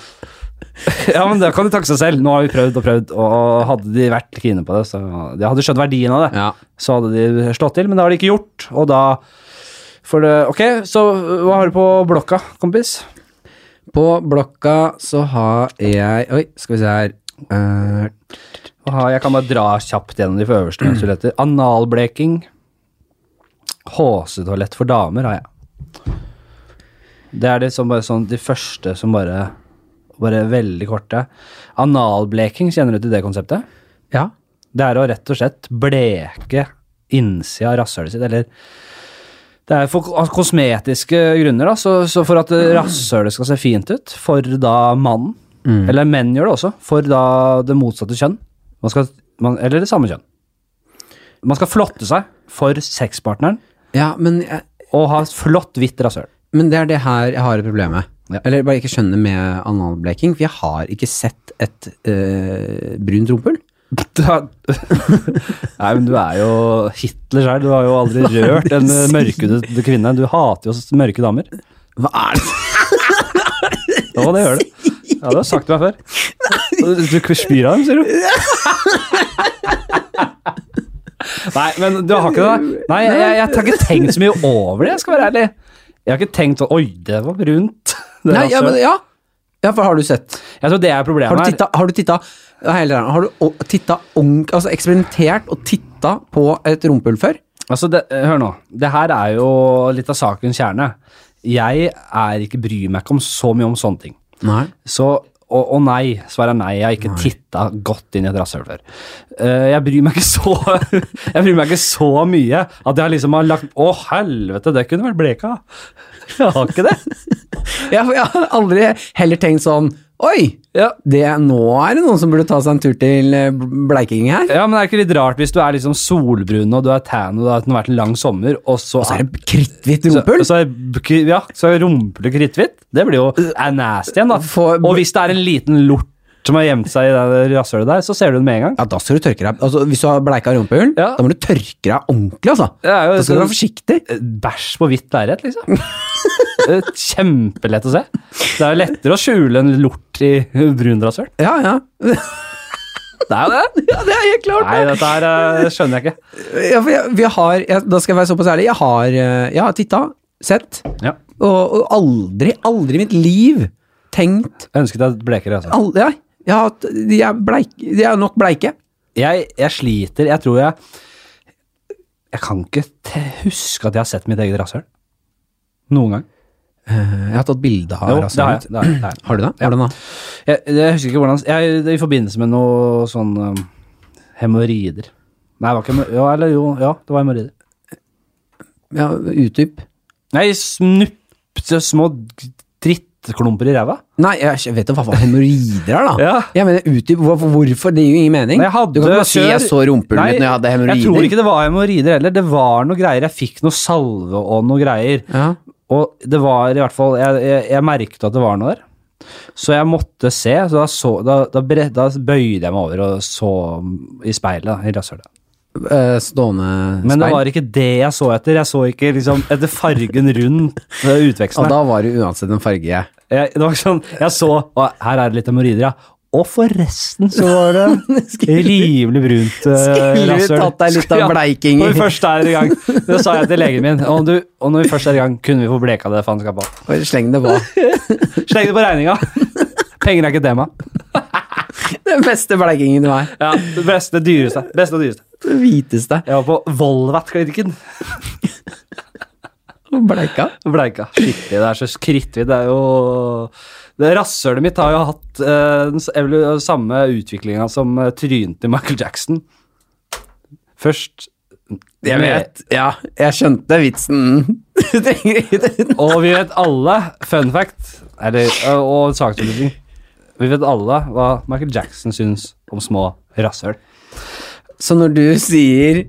Speaker 1: Ja, men det kan de takke seg selv. Nå har vi prøvd og prøvd, og hadde de vært kine på det, så de hadde skjønt verdien av det,
Speaker 2: Ja.
Speaker 1: så hadde de slått til, men det har de ikke gjort, og da for det, Ok, så hva har du på blokka, kompis?
Speaker 2: På blokka så har jeg Oi, skal vi se her.
Speaker 1: Uh, Jeg kan bare dra kjapt gjennom de øverste mens du leter. Analbleking. HC-toalett for damer har jeg. Det er det bare sånn de første som bare Bare veldig korte. Analbleking, kjenner du til det konseptet?
Speaker 2: ja.
Speaker 1: Det er å rett og slett bleke innsida av rasshølet sitt, eller Det er for kosmetiske grunner, da, så, så for at rasshølet skal se fint ut for da mannen, eller menn gjør det også, for da det motsatte kjønn, man skal, man, eller det samme kjønn. Man skal flotte seg for sexpartneren
Speaker 2: ja, men, jeg-
Speaker 1: og ha flott, hvitt rasshøl.
Speaker 2: men det er det her jeg har et problem med.
Speaker 1: Ja.
Speaker 2: Eller bare ikke skjønner med analbleking, for jeg har ikke sett et øh, brunt rumpehull.
Speaker 1: Nei, men du er jo Hitler sjøl. Du har jo aldri rørt en mørkhudet kvinne. Du hater jo mørke damer.
Speaker 2: Hva er det?
Speaker 1: Ja, det gjør du. Ja, det har du sagt til meg før. Du spyr av dem, sier du? Nei, men du har ikke det? Nei, jeg, jeg, jeg har ikke tenkt så mye over det, jeg skal være ærlig. Jeg har ikke tenkt sånn Oi, det var brunt. Det
Speaker 2: Nei, ja, men, ja. ja, for har du sett?
Speaker 1: Jeg tror det er problemet her.
Speaker 2: har du titta, har du titta altså eksperimentert og titta på et rumpehull før?
Speaker 1: Altså, det, hør nå. Det her er jo litt av sakens kjerne. Jeg er ikke bryr meg ikke om så mye om sånne ting.
Speaker 2: Nei.
Speaker 1: Så Og, og nei. Svaret er nei. Jeg har ikke titta godt inn i et rasshøl før. Eh, jeg bryr meg ikke så Jeg bryr meg ikke så mye at jeg liksom har lagt Å, helvete, det kunne vært Bleka. Jeg har ikke det.
Speaker 2: jeg, jeg har aldri heller tenkt sånn Oi,
Speaker 1: Ja.
Speaker 2: det, nå er det noen som burde ta seg en tur til eh, Bleiking her.
Speaker 1: Ja, men det er ikke litt rart hvis du er liksom solbrun og du er tan og det har vært en lang sommer, og så,
Speaker 2: Og så er det kritthvitt
Speaker 1: så,
Speaker 2: rumpehull.
Speaker 1: så er, ja, så er rumpehullet kritthvitt. Det blir jo er nasty igjen, da.
Speaker 2: For-
Speaker 1: og hvis det er en liten lort som har gjemt seg i det rasshølet der, så ser du det med en gang.
Speaker 2: Ja, da skal du tørke deg. Altså, hvis du har bleika rumpehull,
Speaker 1: Ja.
Speaker 2: da må du tørke deg ordentlig, altså.
Speaker 1: Det er jo
Speaker 2: Da skal du
Speaker 1: sånn-
Speaker 2: være forsiktig.
Speaker 1: Bæsj på hvitt lerret, liksom. Kjempelett å se. Det er jo lettere å skjule en lort i brun rasshøl.
Speaker 2: Ja, ja.
Speaker 1: Det er jo det.
Speaker 2: ja, det er helt klart.
Speaker 1: Nei, dette her eh, skjønner jeg ikke.
Speaker 2: Ja, for jeg, vi har, jeg, da skal jeg være såpass ærlig, jeg har, eh, jeg har titta, sett,
Speaker 1: Ja.
Speaker 2: og, og aldri, aldri i mitt liv tenkt
Speaker 1: Jeg ønsket deg blekere, altså.
Speaker 2: aldri, ja, har de er, bleik, de er nok bleike.
Speaker 1: Jeg, jeg sliter. Jeg tror jeg Jeg kan ikke huske at jeg har sett mitt eget rasshøl. Noen gang.
Speaker 2: Eh, Jeg har tatt bilde av rasshølet.
Speaker 1: Har du det har.
Speaker 2: Du det?
Speaker 1: Ja. Jeg, jeg husker ikke hvordan jeg, I forbindelse med noe sånn um, hemoroider. Nei, det var ikke ja, eller jo, ja, det var hemoroider.
Speaker 2: Ja, utdyp.
Speaker 1: Nei, snupte små drittklumper i ræva.
Speaker 2: Nei, jeg vet da hva hemoroider er, da.
Speaker 1: Ja.
Speaker 2: Jeg mener, utdyp, hvorfor? Det gir jo ingen mening.
Speaker 1: Jeg hadde
Speaker 2: du kan ikke bare si jeg så rumpehullet mitt når jeg hadde
Speaker 1: Jeg tror ikke det var hemoroider heller. Det var noe greier. Jeg fikk noe salve og noe greier.
Speaker 2: Ja.
Speaker 1: Og det var i hvert fall Jeg, jeg, jeg merket at det var noe der. Så jeg måtte se. Så da, så, da, da, da bøyde jeg meg over og så i speilet. I rasshølet.
Speaker 2: Eh, speil.
Speaker 1: Men det var ikke det jeg så etter. Jeg så ikke liksom etter fargen rundt utveksten.
Speaker 2: Og da var det uansett en farge.
Speaker 1: Jeg, det var sånn, jeg så Å, her er det litt hemoroider, ja. Og forresten så var det rimelig brunt rasshøl.
Speaker 2: Skulle tatt deg litt av bleiking?
Speaker 1: Når vi først er i gang. Det sa jeg til legen min. Og, du, og når vi først er i gang, kunne vi få bleka det faenskapet
Speaker 2: Sleng det på.
Speaker 1: Sleng det på regninga. Penger er ikke tema.
Speaker 2: Den beste bleikingen du har.
Speaker 1: Ja, det beste, dyreste. Beste og dyreste.
Speaker 2: Det hviteste.
Speaker 1: Jeg var på Volvat-klinikken.
Speaker 2: Bleika.
Speaker 1: Bleika. Skikkelig. Det er så krittvidt. Det er jo det Rasshølet mitt har jo hatt uh, den samme utviklinga som uh, trynet til Michael Jackson. Først
Speaker 2: Jeg vet. Ja, jeg skjønte vitsen.
Speaker 1: Og vi vet alle, fun fact, eller, og saksopplysning Vi vet alle hva Michael Jackson syns om små rasshøl.
Speaker 2: Så når du sier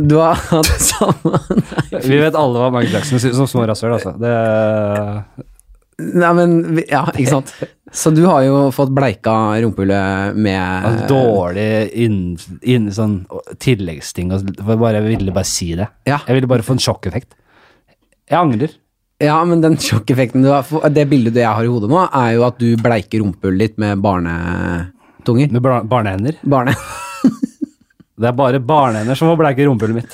Speaker 2: Du har hatt samme
Speaker 1: Vi vet alle hva Michael Jackson syns om små rasshøl, altså. Det,
Speaker 2: Nei, men Ja, ikke sant. Så du har jo fått bleika rumpehullet med
Speaker 1: altså, dårlig inn, inn, sånn tilleggsting. jeg ville bare si det.
Speaker 2: Ja.
Speaker 1: Jeg ville bare få en sjokkeffekt. Jeg angrer.
Speaker 2: Ja, men den sjokkeffekten du har Det bildet jeg har i hodet nå, er jo at du bleiker rumpehullet ditt med barnetunger.
Speaker 1: Med bar barnehender.
Speaker 2: Barne...
Speaker 1: Det er bare barnehender som får bleike rumpehullet mitt.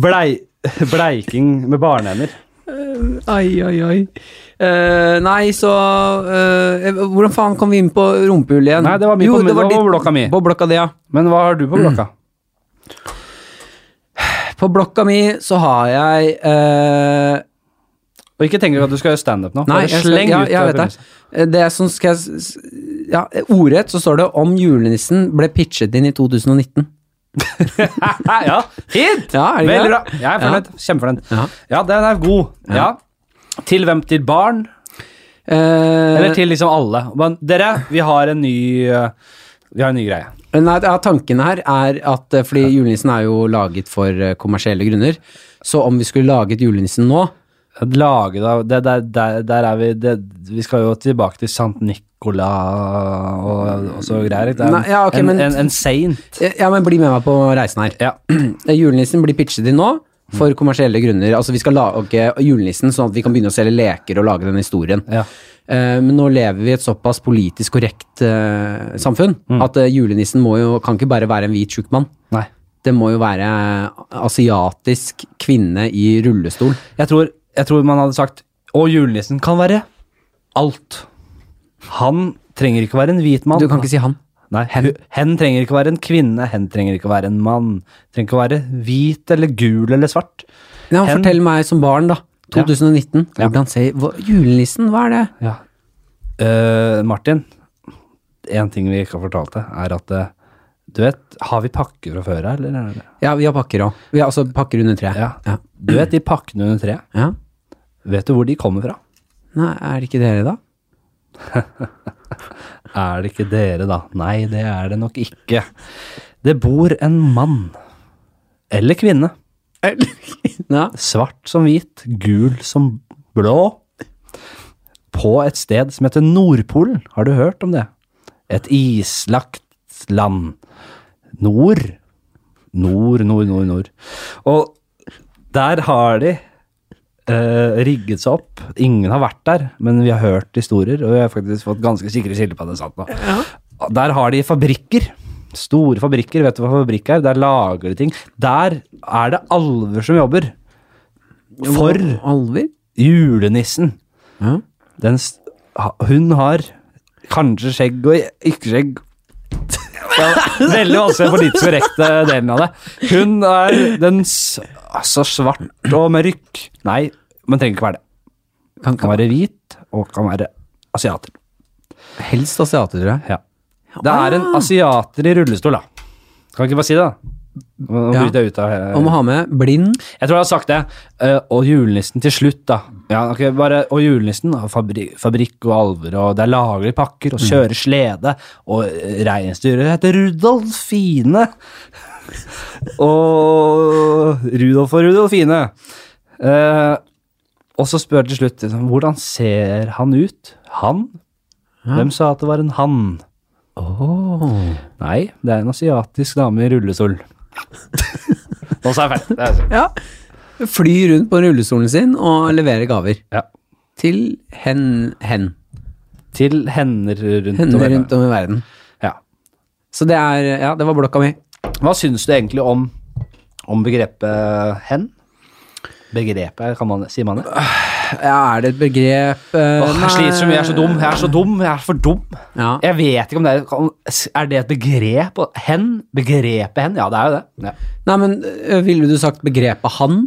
Speaker 1: Blei, bleiking med barnehender.
Speaker 2: Ai, ai, ai. Uh, nei, så uh, Hvordan faen kom vi inn på rumpehull igjen?
Speaker 1: Nei, det var mi på- det var på blokka mi.
Speaker 2: På blokka di, ja.
Speaker 1: Men hva har du på blokka?
Speaker 2: På blokka mi så har jeg eh,
Speaker 1: Og ikke tenk at du skal gjøre standup nå.
Speaker 2: Nei, jeg, skal, ja,
Speaker 1: ut
Speaker 2: jeg
Speaker 1: det
Speaker 2: vet det.
Speaker 1: premisset.
Speaker 2: Eh, Det skal jeg Ja, ordrett så står det om julenissen ble pitchet inn i 2019.
Speaker 1: ja, fint!
Speaker 2: Ja, er det
Speaker 1: Veldig bra. Jeg er fornøyd. Kjempefornøyd.
Speaker 2: Ja.
Speaker 1: Ja, den er god. Ja. Til hvem? Til barn?
Speaker 2: Eh,
Speaker 1: Eller til liksom alle? Men dere, vi har en ny uh, Vi har en ny greie.
Speaker 2: Nei, ja, tanken her er at eh, fordi julenissen er jo laget for eh, kommersielle grunner, så om vi skulle laget julenissen nå
Speaker 1: Lage, da. det, der, der, der er vi det, Vi skal jo tilbake til Sankt Nicola og, og så greier. Det er
Speaker 2: Nei, ja, ok,
Speaker 1: en,
Speaker 2: men-
Speaker 1: en, en saint.
Speaker 2: Ja, men bli med meg på reisen her.
Speaker 1: Ja.
Speaker 2: Julenissen blir pitchet inn nå for kommersielle grunner. Altså, vi skal lage julenissen sånn at vi kan begynne å selge leker og lage den historien.
Speaker 1: Ja.
Speaker 2: Uh, Men nå lever vi i et såpass politisk korrekt uh, samfunn
Speaker 1: Mm.
Speaker 2: at uh, julenissen må jo, kan ikke bare være en hvit tjukk mann.
Speaker 1: Nei.
Speaker 2: Det må jo være asiatisk kvinne i rullestol.
Speaker 1: Jeg tror, jeg tror man hadde sagt Og julenissen kan være alt. Han trenger ikke være en hvit mann.
Speaker 2: Du kan ikke si han.
Speaker 1: Nei, hen. hen trenger ikke være en kvinne, hen trenger ikke være en mann. Trenger ikke være hvit eller gul eller svart.
Speaker 2: Ja,
Speaker 1: Hen-
Speaker 2: fortell meg som barn, da. 2019.
Speaker 1: Ja.
Speaker 2: Hvordan ser hva, Julenissen, hva er det?
Speaker 1: Ja. Uh, Martin, en ting vi ikke har fortalt deg, er at uh, du vet, har vi pakker fra før her, eller? er
Speaker 2: Ja, vi har pakker òg. Altså pakker under tre.
Speaker 1: Ja.
Speaker 2: Ja.
Speaker 1: Du vet de pakkene under treet?
Speaker 2: ja.
Speaker 1: Vet du hvor de kommer fra?
Speaker 2: Nei, er det ikke dere, da?
Speaker 1: Er det ikke dere, da? Nei, det er det nok ikke. Det bor en mann. Eller kvinne.
Speaker 2: Ja.
Speaker 1: Svart som hvit, gul som blå. På et sted som heter Nordpolen. Har du hørt om det? Et islagt land. Nord. Nord, nord, nord, nord. Og der har de eh, rigget seg opp. Ingen har vært der, men vi har hørt historier, og vi har faktisk fått ganske sikre kilder på at det er sant. nå. Der har de fabrikker. Store fabrikker. Vet du hva fabrikk er? Der lager de ting. Der er det alver som jobber. For
Speaker 2: Alver?
Speaker 1: julenissen.
Speaker 2: Ja.
Speaker 1: Den, hun har kanskje skjegg og ikke skjegg. Veldig vanskelig å politisk korrekte delen av det. Hun er den altså svart og mørk. Nei, men trenger ikke være det.
Speaker 2: Kan,
Speaker 1: Kan være hvit og kan være asiater.
Speaker 2: Helst asiater, tror jeg.
Speaker 1: Ja. Det er en asiater i rullestol, da. Kan ikke bare si det, da? Nå
Speaker 2: Ja.
Speaker 1: bryter jeg ut av
Speaker 2: Og må ha med blind.
Speaker 1: Jeg tror jeg har sagt det. Uh, og julenissen til slutt, da. Ja, okay, bare, og julenissen har fabri fabrikk og alver, og det er lagre pakker og kjører slede. Og eh, reinsdyret heter Rudolfine. og Rudolf og Rudolfine. Uh, og så spør til slutt liksom, hvordan ser han ut? Han? Hvem sa at det var en han?
Speaker 2: Oh.
Speaker 1: Nei, det er en asiatisk dame i rullestol. Nå sa jeg feil. Det er-
Speaker 2: Ja. Fly rundt på rullestolen sin og levere gaver.
Speaker 1: Ja.
Speaker 2: Til hen, hen.
Speaker 1: Til hender rundt om i
Speaker 2: rundt om i verden.
Speaker 1: Ja.
Speaker 2: Så det er Ja, det var blokka mi.
Speaker 1: Hva syns du egentlig om, om begrepet hen? Begrepet, kan man, sier man det?
Speaker 2: Ja, er det et begrep Uh,
Speaker 1: Åh, jeg sliter så mye, jeg er så dum. Jeg er så dum, jeg er for dum.
Speaker 2: Ja.
Speaker 1: Jeg vet ikke om det er Er det et begrep? Hen? Begrepet hen? Ja, det er jo det. Ja,
Speaker 2: Nei, men øh, ville du sagt begrepet han?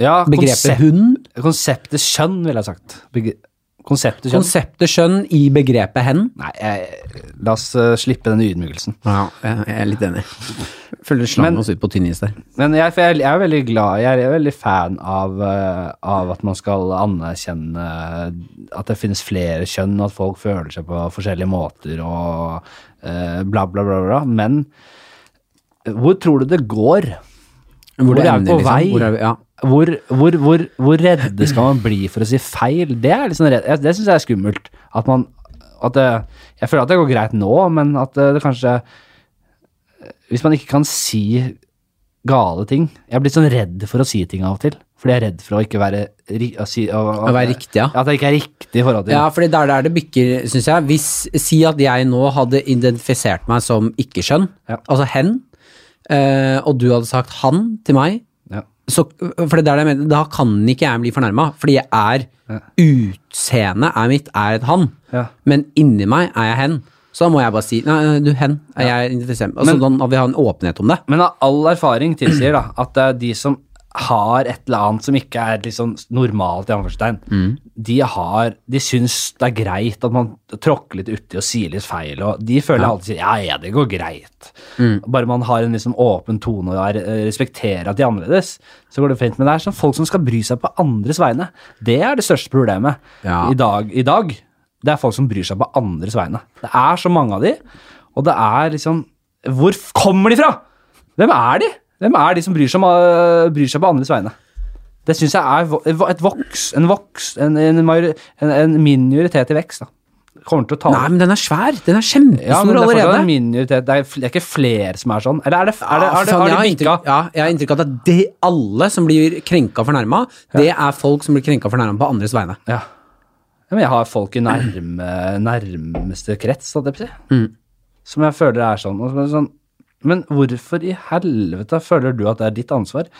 Speaker 1: ja
Speaker 2: Begrepet
Speaker 1: konsept,
Speaker 2: hun?
Speaker 1: konseptet kjønn, ville jeg sagt. Bege, konseptet kjønn.
Speaker 2: Konseptet skjønn i begrepet hen?
Speaker 1: Nei, jeg, la oss uh, slippe den ydmykelsen.
Speaker 2: Ja, jeg er litt enig. Føler
Speaker 1: slangen
Speaker 2: oss ut på tynn is der.
Speaker 1: Men jeg, jeg, jeg er veldig glad Jeg er veldig fan av, uh, av at man skal anerkjenne at det finnes flere kjønn, at folk føler seg på forskjellige måter og uh, bla, bla, bla, bla. Men hvor tror du det går? Hvor
Speaker 2: det
Speaker 1: er vi
Speaker 2: ender,
Speaker 1: på vei?
Speaker 2: Hvor er ja.
Speaker 1: Hvor, hvor, hvor, hvor redde skal man bli for å si feil? Det er redd, jeg- det syns jeg er skummelt. At man at det, Jeg føler at det går greit nå, men at det, det kanskje Hvis man ikke kan si gale ting Jeg er blitt sånn redd for å si ting av og til. Fordi jeg er redd for å ikke være å si, å,
Speaker 2: Å være riktig, ja.
Speaker 1: At det ikke er riktig i forhold til
Speaker 2: Ja, for det er der det bikker, syns jeg. Hvis, si at jeg nå hadde identifisert meg som ikke-skjønn,
Speaker 1: Ja.
Speaker 2: altså hen, eh, og du hadde sagt han til meg,
Speaker 1: ja.
Speaker 2: så, for det er det jeg mener, da kan ikke jeg bli fornærma, fordi jeg er Utseendet er mitt er et han,
Speaker 1: Ja.
Speaker 2: men inni meg er jeg hen. Så da må jeg bare si nei, du hen, er jeg identifisert Altså,
Speaker 1: Men-
Speaker 2: da vil vi ha en åpenhet om det.
Speaker 1: Men av all erfaring tilsier da at det er de som har et eller annet som ikke er liksom normalt, i anførselstegn, de har De syns det er greit at man tråkker litt uti og sier litt feil, og de føler alltid sier ja, ja, det går greit. Bare man har en liksom åpen tone og eh, respekterer at de er annerledes, så går det fint. Men det er sånn folk som skal bry seg på andres vegne. Det er det største problemet
Speaker 2: Ja.
Speaker 1: i, dag, i dag. Det er folk som bryr seg på andres vegne. Det er så mange av de, og det er liksom Hvor kommer de fra? Hvem er de? Hvem er de som bryr seg, om, øh, bryr seg på andres vegne? Det syns jeg er et voks, en voks, en, en, en, en minoritet i vekst. da. Kommer til å ta
Speaker 2: Nei, men den er svær. Den er kjempestor
Speaker 1: ja, men det er
Speaker 2: allerede.
Speaker 1: en minoritet. Det er, det er ikke flere som er sånn. Eller er det, er det, er det, har det
Speaker 2: inntrykk, ja, jeg har inntrykk av at det, alle som blir krenka og fornærma, det er folk som blir krenka og fornærma på andres vegne.
Speaker 1: Ja. ja. Men jeg har folk i nærme, nærmeste krets, jeg på å si.
Speaker 2: Mm.
Speaker 1: Som jeg føler er sånn, og sånn. Men hvorfor i helvete føler du at det er ditt ansvar?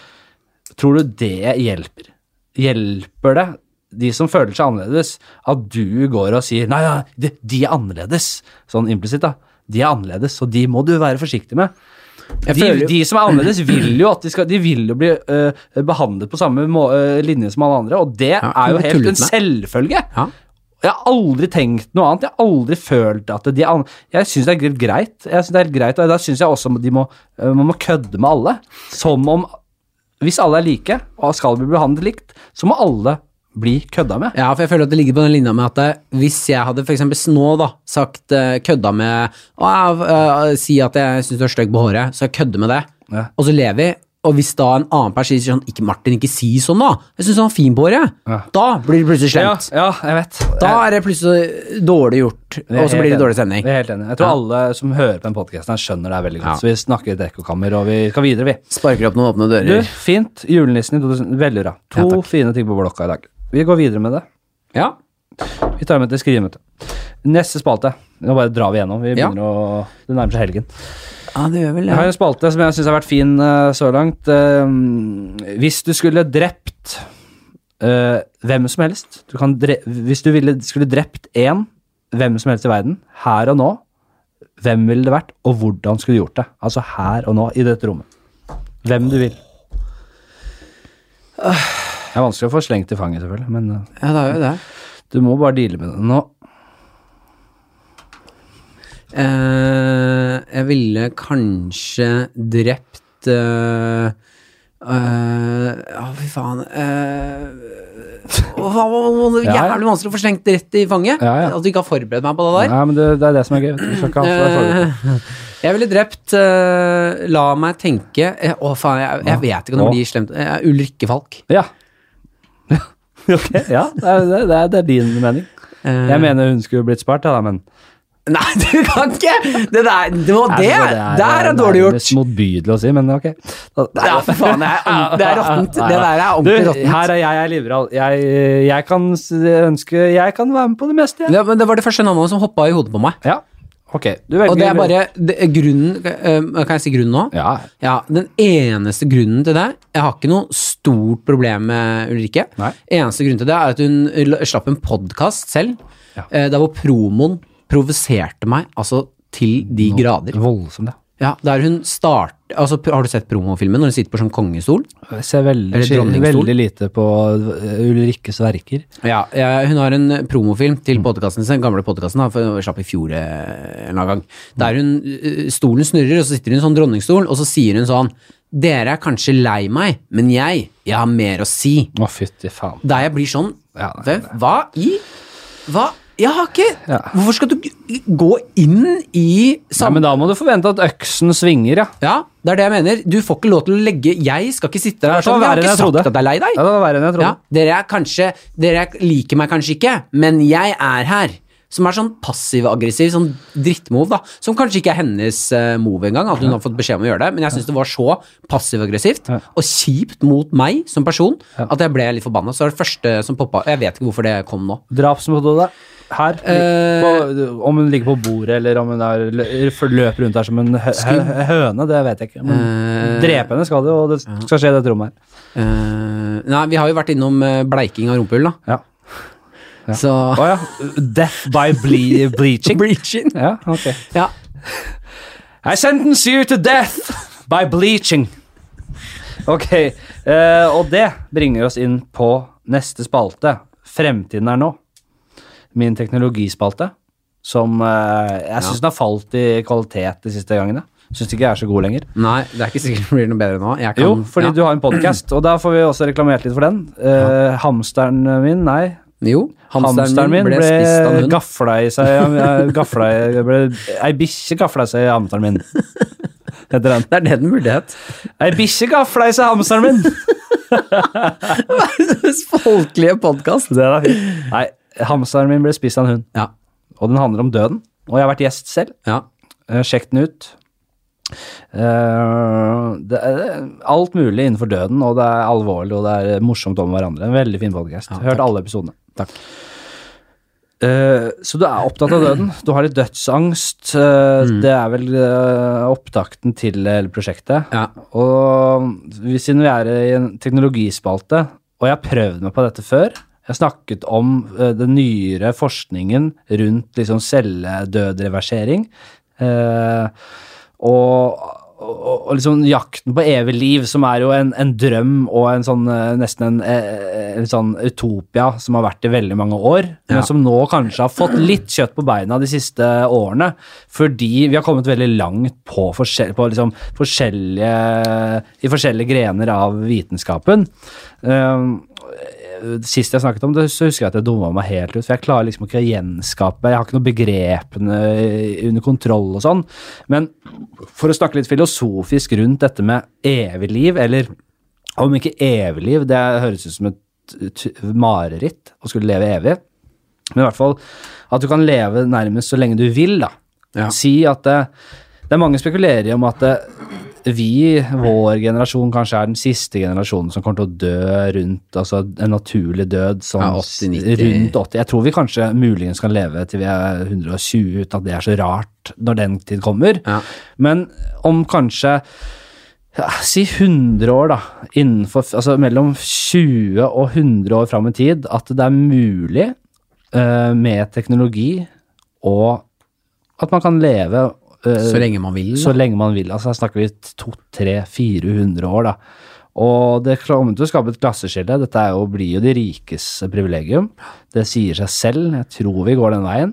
Speaker 1: Tror du det hjelper? Hjelper det de som føler seg annerledes, at du går og sier nei, ja, de, de er annerledes, sånn implisitt da. De er annerledes, og de må du være forsiktig med. De, de som er annerledes, vil jo at de skal De vil jo bli uh, behandlet på samme må, uh, linje som alle andre, og det
Speaker 2: Ja,
Speaker 1: er jo helt en selvfølge.
Speaker 2: Ja.
Speaker 1: Jeg har aldri tenkt noe annet. Jeg har aldri følt at de an- Jeg syns det er helt greit. Jeg synes det er helt greit, Og da syns jeg også de må, øh, man må kødde med alle. Som om Hvis alle er like, og skal bli behandlet likt, så må alle bli kødda med.
Speaker 2: Ja, for jeg føler at det ligger på den linja med at eh, hvis jeg hadde eksempel nå da, sagt eh, kødda med å, eh, Si at jeg syns du er stygg på håret, så jeg kødder med det,
Speaker 1: Ja.
Speaker 2: og så lever vi. Og hvis da en annen person sier sånn Ikke Martin, ikke si sånn, da. Jeg syns han er fin på håret.
Speaker 1: Ja.
Speaker 2: Da blir det plutselig slemt.
Speaker 1: ja, jeg vet.
Speaker 2: Da er det plutselig dårlig gjort, og så blir det
Speaker 1: enig.
Speaker 2: dårlig stemning.
Speaker 1: Jeg er helt enig. Jeg tror
Speaker 2: Ja.
Speaker 1: alle som hører på den podkasten, skjønner det er veldig godt.
Speaker 2: Ja.
Speaker 1: Så vi snakker i et ekkokammer, og vi skal videre, vi.
Speaker 2: Sparker opp noen åpne
Speaker 1: Du, fint. Julenissen i 2000. Veldig bra. To
Speaker 2: Ja,
Speaker 1: fine ting på blokka i dag. Vi går videre med det.
Speaker 2: Ja.
Speaker 1: Vi tar med til skrivemøte. Neste spalte. Nå bare drar vi gjennom. Vi
Speaker 2: Ja.
Speaker 1: begynner å Det nærmer seg helgen.
Speaker 2: Ja, det gjør vel
Speaker 1: Jeg har en spalte som jeg syns har vært fin uh, så langt. Uh, hvis du skulle drept uh, hvem som helst du kan dre Hvis du ville, skulle drept én hvem som helst i verden, her og nå, hvem ville det vært, og hvordan skulle du gjort det? Altså her og nå, i dette rommet. Hvem du vil. Det er vanskelig å få slengt i fanget, selvfølgelig, men
Speaker 2: Ja, det er jo det.
Speaker 1: du må bare deale med det nå.
Speaker 2: Eh, jeg ville kanskje drept eh, eh, Ja, fy faen uh,
Speaker 1: Ja, ja.
Speaker 2: Jævlig vanskelig å få slengt rett i fanget.
Speaker 1: Ja, ja.
Speaker 2: At du ikke har forberedt meg på det der.
Speaker 1: Nei, men det, det er det som er gøy. Du Du skal ikke ha forberedt.
Speaker 2: Eh, jeg ville drept eh, La meg tenke eh, Å, faen, jeg, jeg vet ikke om det blir slemt. Eh, Ulrikke Falk.
Speaker 1: Ja. ok, ja. Det er, det, er, det er din mening.
Speaker 2: Eh,
Speaker 1: Jeg mener hun skulle blitt spart, ja, men
Speaker 2: Nei, du kan ikke! Det der det, var det,
Speaker 1: Altså,
Speaker 2: der er dårlig gjort.
Speaker 1: nærmest motbydelig å si, men ok. Da-
Speaker 2: Ja, for faen, det er, det er råttent. Det der er ordentlig råttent.
Speaker 1: her er jeg, jeg er liberal. Jeg, jeg kan ønske Jeg kan være med på det meste, jeg.
Speaker 2: Ja, men det var det første navnet som hoppa i hodet på meg.
Speaker 1: Ja. Ok, du velger
Speaker 2: Og det er bare det er grunnen Kan jeg si grunnen nå?
Speaker 1: Ja.
Speaker 2: Ja, Den eneste grunnen til det Jeg har ikke noe stort problem med Ulrikke.
Speaker 1: Nei.
Speaker 2: Eneste grunnen til det er at hun slapp en podkast selv,
Speaker 1: Ja.
Speaker 2: eh, der hvor promoen provoserte meg altså til de grader.
Speaker 1: Voldsomt, ja.
Speaker 2: Ja, Der hun start... Altså, har du sett promofilmen når hun sitter på sånn kongestol?
Speaker 1: Jeg ser veldig, veldig lite på uh, Ulrikkes verker.
Speaker 2: Ja, ja, hun har en promofilm til podkasten sin, gamle podkasten, for slapp i fjor eh, en gang. Der hun, eh, stolen snurrer, og så sitter hun i en sånn dronningstol, og så sier hun sånn Dere er kanskje lei meg, men jeg, jeg har mer å si.
Speaker 1: Å, fytti faen.
Speaker 2: Der jeg blir sånn
Speaker 1: Ja, nei,
Speaker 2: Hva, hva i Hva? Jeg har ikke
Speaker 1: Ja.
Speaker 2: Hvorfor skal du gå inn i
Speaker 1: Nei, men da må du forvente at øksen svinger, ja.
Speaker 2: Ja, det er det jeg mener. Du får ikke lov til å legge Jeg skal ikke sitte der sånn Jeg har ikke
Speaker 1: jeg trodde.
Speaker 2: sagt at jeg er lei deg.
Speaker 1: Ja, det var verre enn jeg trodde.
Speaker 2: Ja, dere er kanskje Dere liker meg kanskje ikke, men jeg er her. Som er sånn passiv-aggressiv, sånn drittmove, da. Som kanskje ikke er hennes uh, move engang, at hun har fått beskjed om å gjøre det, men jeg syns det var så passiv-aggressivt og kjipt mot meg som person at jeg ble litt forbanna. Så det var det første som poppa Jeg vet ikke hvorfor det kom nå.
Speaker 1: Drapsmetode her.
Speaker 2: Eh.
Speaker 1: på, om hun ligger på bordet, eller om hun er, løper rundt der som en hø hø høne, det vet jeg ikke. Men
Speaker 2: uh,
Speaker 1: drepe henne skal det, og det skal skje i dette rommet her.
Speaker 2: Uh, nei, vi har jo vært innom eh, bleiking av rumpehull, da.
Speaker 1: Ja. Ja.
Speaker 2: Så
Speaker 1: oh, ja. Death by ble bleaching.
Speaker 2: Bleaching.
Speaker 1: Ja, ok.
Speaker 2: Ja.
Speaker 1: I sentence you to death by bleaching. Ok, uh, og det bringer oss inn på neste spalte. Fremtiden er nå. Min teknologispalte, som uh, jeg syns den har falt i kvalitet de siste gangene. Syns ikke jeg er så god lenger.
Speaker 2: Nei, det er ikke sikkert det blir noe bedre nå. Jeg kan,
Speaker 1: Jo, fordi
Speaker 2: ja.
Speaker 1: du har en podkast, og da får vi også reklamert litt for den. Eh, Hamsteren min, nei.
Speaker 2: Jo,
Speaker 1: Hamsteren min ble,
Speaker 2: spist av en hund.
Speaker 1: gafla i seg gafla ble, Ei bikkje gafla seg i hamsteren min. Heter den.
Speaker 2: Det er det den burde hett.
Speaker 1: Ei bikkje gafla i seg hamsteren min!
Speaker 2: Verdens folkelige podkast.
Speaker 1: Nei, hamsteren min ble spist av en hund,
Speaker 2: Ja.
Speaker 1: og den handler om døden. Og jeg har vært gjest selv.
Speaker 2: ja.
Speaker 1: Eh, Sjekk den ut. Uh, det er alt mulig innenfor døden, og det er alvorlig og det er morsomt om hverandre. En veldig fin podkast.
Speaker 2: Ja,
Speaker 1: Hørt alle episodene.
Speaker 2: Takk.
Speaker 1: Eh, så du er opptatt av døden. Du har litt dødsangst. Eh,
Speaker 2: Mm.
Speaker 1: Det er vel eh, opptakten til hele prosjektet.
Speaker 2: Ja.
Speaker 1: Og vi- siden vi er i en teknologispalte, og jeg har prøvd meg på dette før Jeg har snakket om den nyere forskningen rundt liksom celledødreversering. Og, og, og liksom jakten på evig liv, som er jo en, en drøm og en sånn eh, nesten en, eh, en sånn utopia som har vært i veldig mange år,
Speaker 2: Ja.
Speaker 1: men som nå kanskje har fått litt kjøtt på beina de siste årene, fordi vi har kommet veldig langt på, forskjell, på liksom forskjellige, i forskjellige grener av vitenskapen. Um, Sist jeg snakket om det, så husker jeg at jeg dumma meg helt ut. For jeg klarer liksom ikke å gjenskape Jeg har ikke noe begrepene under kontroll og sånn. Men for å snakke litt filosofisk rundt dette med evig liv, eller om ikke evig liv, det høres ut som et mareritt å skulle leve evig. Men i hvert fall at du kan leve nærmest så lenge du vil, da.
Speaker 2: Ja.
Speaker 1: Si at det, det er mange spekulerer i om at det, vi, vår generasjon, kanskje er den siste generasjonen som kommer til å dø rundt altså en naturlig død sånn
Speaker 2: Ja, 80-90.
Speaker 1: rundt 80. Jeg tror vi kanskje muligens kan leve til vi er 120 uten at det er så rart når den tid kommer.
Speaker 2: Ja.
Speaker 1: Men om kanskje ja, si 100 år, da, innenfor, altså mellom 20 og 100 år fram i tid, at det er mulig uh, med teknologi og at man kan leve
Speaker 2: Så lenge man vil.
Speaker 1: så lenge man vil. Altså, her snakker vi 200-400 år, da. Og det kommer til å skape et klasseskille. Dette er jo, blir jo de rikes privilegium. Det sier seg selv. Jeg tror vi går den veien.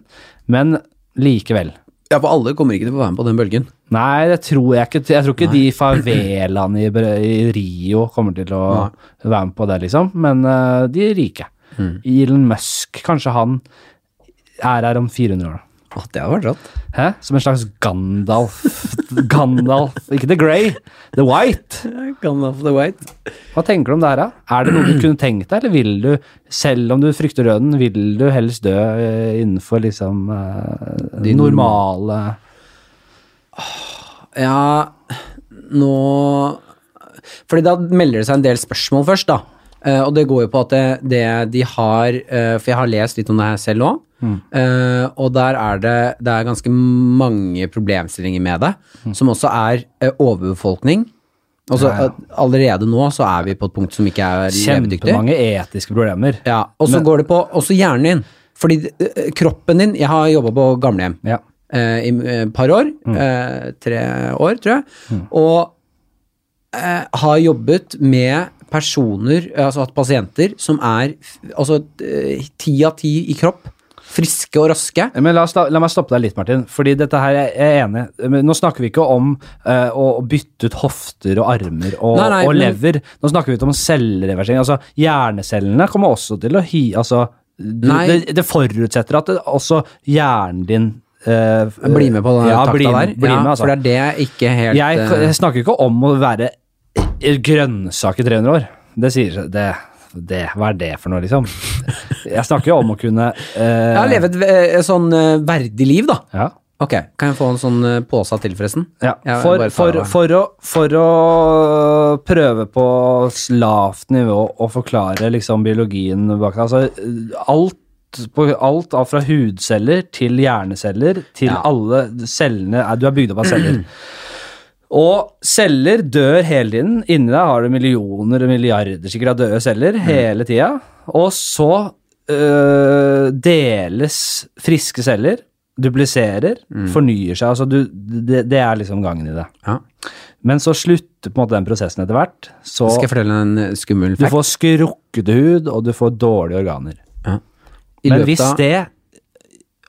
Speaker 1: Men likevel.
Speaker 2: Ja, for alle kommer ikke til å få være med på den bølgen.
Speaker 1: Nei, det tror jeg ikke. Jeg tror ikke de favelaene i, i Rio kommer til å være med på det, liksom. Men uh, de rike. Elon Musk, kanskje han er her om 400 år.
Speaker 2: Å, det hadde vært rått.
Speaker 1: Hæ? Som en slags Gandalf. Gandalf. Ikke The Grey, The White.
Speaker 2: Gandalf the White.
Speaker 1: Hva tenker du om det her, da? Er det noe du kunne tenkt deg, eller vil du, selv om du frykter døden, vil du helst dø eh, innenfor liksom eh,
Speaker 2: De
Speaker 1: normale
Speaker 2: Ja, nå Fordi da melder det seg en del spørsmål først, da. Eh, og det går jo på at det, det de har eh, For jeg har lest litt om det her selv òg. og der er det, det er ganske mange problemstillinger med det, som også er uh, overbefolkning. Også,
Speaker 1: Ja, ja.
Speaker 2: Uh, Allerede nå så er vi på et punkt som ikke er levedyktig.
Speaker 1: Kjempemange etiske problemer.
Speaker 2: Ja, og så går det på også hjernen din. Fordi kroppen din Jeg har jobba på gamlehjem
Speaker 1: Ja.
Speaker 2: i et par år. Eh, tre år, tror jeg. Og eh, har jobbet med personer, eh, altså hatt pasienter, som er altså eh, ti av ti i kropp. Friske og raske.
Speaker 1: Men la, la meg stoppe deg litt, Martin. Fordi dette her jeg er enig. Men Nå snakker vi ikke om uh, å bytte ut hofter og armer og,
Speaker 2: Nei, nei,
Speaker 1: og
Speaker 2: men-
Speaker 1: lever. Nå snakker vi ikke om cellereversering. Altså, hjernecellene kommer også til å hi... Altså, du, det, det forutsetter at det, også hjernen din uh,
Speaker 2: Bli med på den
Speaker 1: ja,
Speaker 2: takta
Speaker 1: bli,
Speaker 2: der.
Speaker 1: Bli
Speaker 2: ja,
Speaker 1: med, altså.
Speaker 2: For det er det jeg ikke helt
Speaker 1: jeg,
Speaker 2: eh,
Speaker 1: jeg snakker ikke om å være grønnsak i 300 år. Det sier det, det, Hva er det for noe, liksom? Jeg snakker jo om å kunne eh,
Speaker 2: Jeg har levd et eh, sånn eh, verdig liv, da.
Speaker 1: ja.
Speaker 2: Ok, kan jeg få en sånn eh, påsa til, forresten?
Speaker 1: Ja, for, for, for, å, for å prøve på lavt nivå å forklare liksom biologien bak det. Altså, alt, på, alt fra hudceller til hjerneceller til
Speaker 2: Ja.
Speaker 1: alle cellene Du er bygd opp av celler. Og celler dør hele tiden. Inni deg har du millioner og milliarder sikkert av døde celler hele tida. Og så øh, deles friske celler, dupliserer, fornyer seg. Altså du, det, det er liksom gangen i det.
Speaker 2: Ja.
Speaker 1: Men så slutter på en måte den prosessen etter hvert. Så
Speaker 2: Skal jeg fortelle en skummel fact?
Speaker 1: du får skrukkete hud, og du får dårlige organer.
Speaker 2: Ja.
Speaker 1: Men hvis det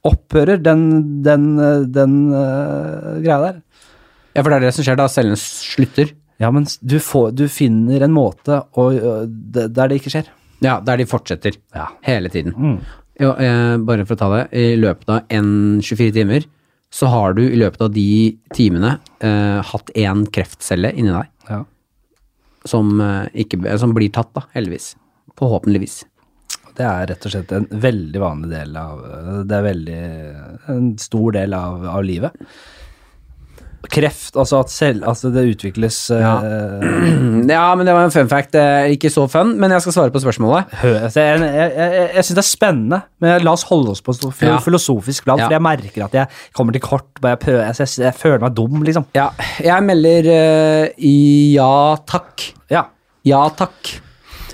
Speaker 1: opphører, den, den, øh, den uh, greia der
Speaker 2: Ja, for det er det som skjer da cellene slutter.
Speaker 1: Ja, men du, får, du finner en måte å, der det ikke skjer.
Speaker 2: Ja, der de fortsetter
Speaker 1: Ja.
Speaker 2: hele tiden.
Speaker 1: Mm.
Speaker 2: Jo, eh, bare for å ta det, i løpet av en 24 timer, så har du i løpet av de timene eh, hatt én kreftcelle inni deg,
Speaker 1: Ja.
Speaker 2: som, eh, ikke, som blir tatt, da, heldigvis. Forhåpentligvis.
Speaker 1: Det er rett og slett en veldig vanlig del av Det er veldig en stor del av, av livet. Kreft, altså at selv, altså det utvikles
Speaker 2: Ja.
Speaker 1: eh,
Speaker 2: Ja, men det var en fun fact. Ikke så fun, men jeg skal svare på spørsmålet.
Speaker 1: hø, altså jeg jeg, jeg, jeg syns det er spennende, men la oss holde oss på
Speaker 2: Ja.
Speaker 1: filosofisk plan,
Speaker 2: Ja.
Speaker 1: for jeg merker at jeg kommer til kort. Jeg, prøver, jeg, jeg, jeg føler meg dum, liksom.
Speaker 2: Ja, jeg melder uh, ja takk.
Speaker 1: Ja.
Speaker 2: Ja takk.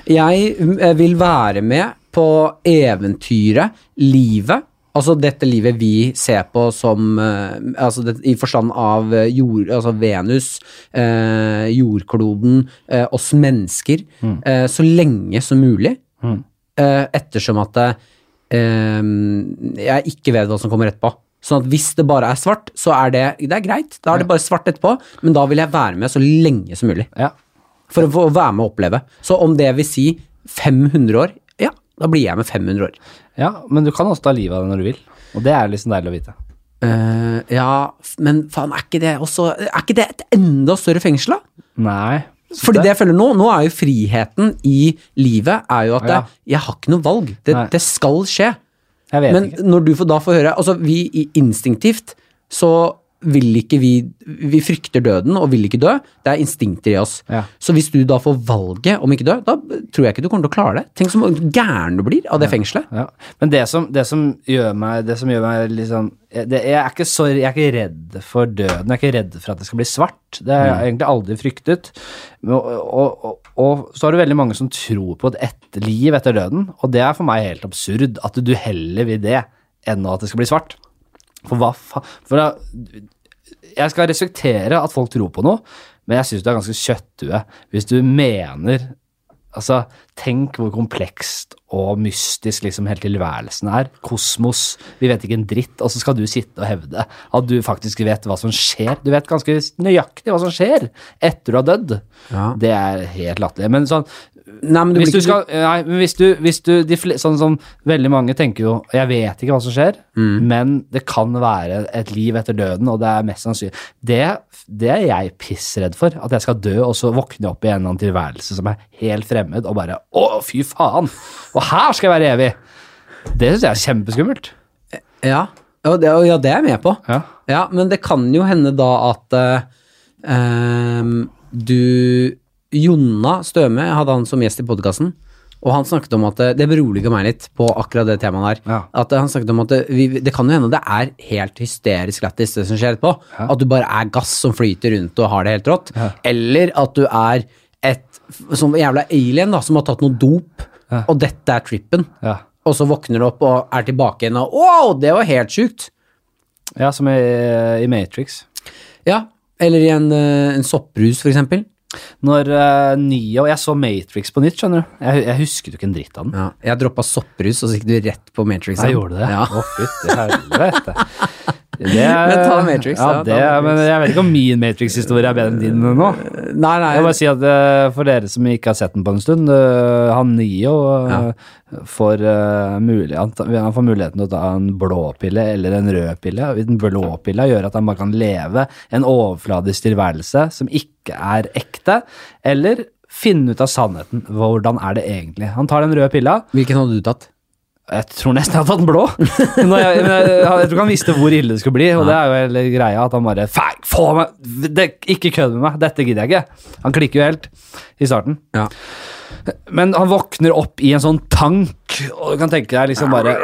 Speaker 2: Jeg eh, vil være med på eventyret, livet, Altså dette livet vi ser på som uh, altså det, I forstand av eh, jord, altså Venus, uh, jordkloden, uh, oss mennesker, eh, så lenge som mulig. Eh, ettersom at jeg ikke vet hva som kommer etterpå. Sånn at hvis det bare er svart, så er det, det er greit. Da er det bare svart etterpå, men da vil jeg være med så lenge som mulig.
Speaker 1: Ja.
Speaker 2: For å få være med og oppleve. Så om det vil si 500 år, ja, da blir jeg med 500 år.
Speaker 1: Ja, men du kan også ta livet av det når du vil. Og det er liksom deilig å vite.
Speaker 2: Eh, ja, men faen, er ikke det også Er ikke det et enda større fengsel, da?
Speaker 1: Nei.
Speaker 2: Fordi det jeg føler nå, nå er jo friheten i livet er jo at
Speaker 1: Ja.
Speaker 2: det, jeg har ikke noe valg. Det, det skal skje.
Speaker 1: Jeg vet
Speaker 2: Men
Speaker 1: ikke.
Speaker 2: når du får da får høre Altså, vi instinktivt så vil ikke vi Vi frykter døden og vil ikke dø. Det er instinkter i oss.
Speaker 1: Ja.
Speaker 2: Så hvis du da får valget om ikke dø, da tror jeg ikke du kommer til å klare det. Tenk så gæren du blir av det fengselet.
Speaker 1: Ja. Men det som, det som gjør meg Det som gjør meg liksom det, Jeg er ikke så Jeg er ikke redd for døden. Jeg er ikke redd for at det skal bli svart. Det har jeg egentlig aldri fryktet. Og, og, og, og så har du veldig mange som tror på et liv etter døden, og det er for meg helt absurd at du heller vil det enn at det skal bli svart. For hva faen For da, jeg skal respektere at folk tror på noe, men jeg syns du er ganske kjøtthue hvis du mener Altså, tenk hvor komplekst og mystisk liksom hele tilværelsen er. Kosmos. Vi vet ikke en dritt, og så skal du sitte og hevde at du faktisk vet hva som skjer. Du vet ganske nøyaktig hva som skjer etter du har dødd.
Speaker 2: Ja.
Speaker 1: Det er helt latterlig. Men sånn
Speaker 2: Nei, men du
Speaker 1: hvis
Speaker 2: blir
Speaker 1: du
Speaker 2: ikke
Speaker 1: skal, nei, men hvis du, hvis du de Sånn som veldig mange tenker jo Jeg vet ikke hva som skjer,
Speaker 2: Mm.
Speaker 1: men det kan være et liv etter døden, og det er mest sannsynlig Det, det er jeg pissredd for. At jeg skal dø, og så våkne opp i en eller annen tilværelse som er helt fremmed, og bare Å, fy faen! Og her skal jeg være evig! Det syns jeg er kjempeskummelt.
Speaker 2: Ja, og det, ja, det er jeg med på.
Speaker 1: Ja.
Speaker 2: Ja, men det kan jo hende da at uh, um, du Jonna Støme hadde han som gjest i podkasten, og han snakket om at eh, Det beroliger meg litt på akkurat det temaet der.
Speaker 1: Ja.
Speaker 2: At eh, han snakket om at det, vi, det kan jo hende det er helt hysterisk lættis, det som skjer etterpå. At du bare er gass som flyter rundt og har det helt rått. Eller at du er et sånn jævla alien da, som har tatt noe dop, og dette er trippen.
Speaker 1: Ja.
Speaker 2: Og så våkner du opp og er tilbake igjen og Wow, det var helt sjukt!
Speaker 1: ja, som i, i Matrix.
Speaker 2: Ja, eller i en, eh, en sopprus, for eksempel.
Speaker 1: Når uh, Neo Jeg så Matrix på nytt, skjønner du. Jeg, jeg husket jo ikke en dritt av den.
Speaker 2: Ja, jeg droppa sopprus, og så gikk du rett på Matrix.
Speaker 1: Jeg gjorde det?
Speaker 2: Ja.
Speaker 1: Å, fytti helvete. Det er,
Speaker 2: Men ta Matrix,
Speaker 1: ja.
Speaker 2: ta
Speaker 1: det, er-
Speaker 2: Matrix.
Speaker 1: men jeg vet ikke om min Matrix-historie er bedre enn din nå.
Speaker 2: Nei, nei.
Speaker 1: Jeg bare si at eh, For dere som ikke har sett den på en stund, eh, han Nio ja. får, eh, mulig, han, får muligheten til å ta en blåpille eller en rød pille. Den blåpilla gjør at han bare kan leve en overfladisk tilværelse som ikke er ekte, eller finne ut av sannheten. Hvordan er det egentlig? Han tar den røde pilla.
Speaker 2: Hvilken hadde du tatt?
Speaker 1: Jeg tror nesten jeg hadde tatt den blå. Når jeg, jeg, jeg, jeg tror han visste hvor ille det skulle bli, og det er jo hele greia at han bare Fæk, få meg! Det, ikke kødd med meg! Dette gidder jeg ikke. Han klikker jo helt i starten.
Speaker 2: Ja.
Speaker 1: Men han våkner opp i en sånn tank, og du kan tenke deg liksom bare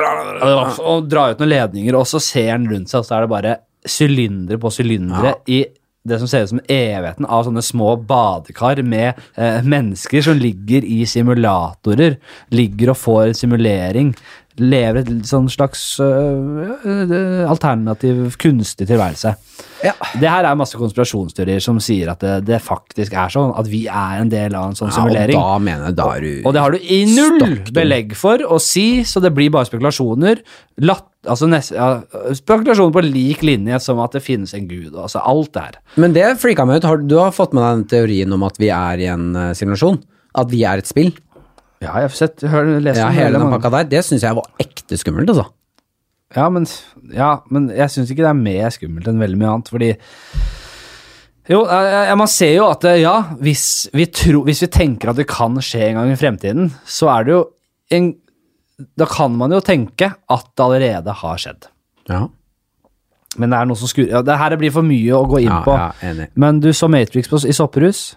Speaker 1: Og dra ut noen ledninger, og så ser han rundt seg, og så er det bare sylindere på sylindere i det som ser ut som evigheten av sånne små badekar med eh, mennesker som ligger i simulatorer. Ligger og får simulering. Lever et sånn slags øh, alternativ kunstig tilværelse.
Speaker 2: Ja.
Speaker 1: Det her er masse konspirasjonsteorier som sier at det, det faktisk er sånn, at vi er en del av en sånn
Speaker 2: Ja, og
Speaker 1: simulering.
Speaker 2: da mener jeg da er du
Speaker 1: Og det har du i null
Speaker 2: stokken.
Speaker 1: belegg for å si, så det blir bare spekulasjoner. Latt, altså nest, ja, spekulasjoner på lik linje som at det finnes en gud. Altså alt det her.
Speaker 2: Men det freaka meg ut. Har, du har fått med deg den teorien om at vi er i en uh, simulasjon? At vi er et spill?
Speaker 1: Ja, jeg har sett, hør, lest
Speaker 2: Ja, hele den pakka der. Det syns jeg var ekte skummelt, altså.
Speaker 1: Ja, men, ja, men jeg syns ikke det er mer skummelt enn veldig mye annet, fordi jo, man ser jo at eh, ja, hvis vi, tro, hvis vi tenker at det kan skje en gang i fremtiden, så er det jo en Da kan man jo tenke at det allerede har skjedd.
Speaker 2: Ja,
Speaker 1: Men det er noe som skurrer Ja, det her blir for mye å gå inn
Speaker 2: ja,
Speaker 1: på.
Speaker 2: ja.
Speaker 1: Men du så Matrix på, i Sopperhus?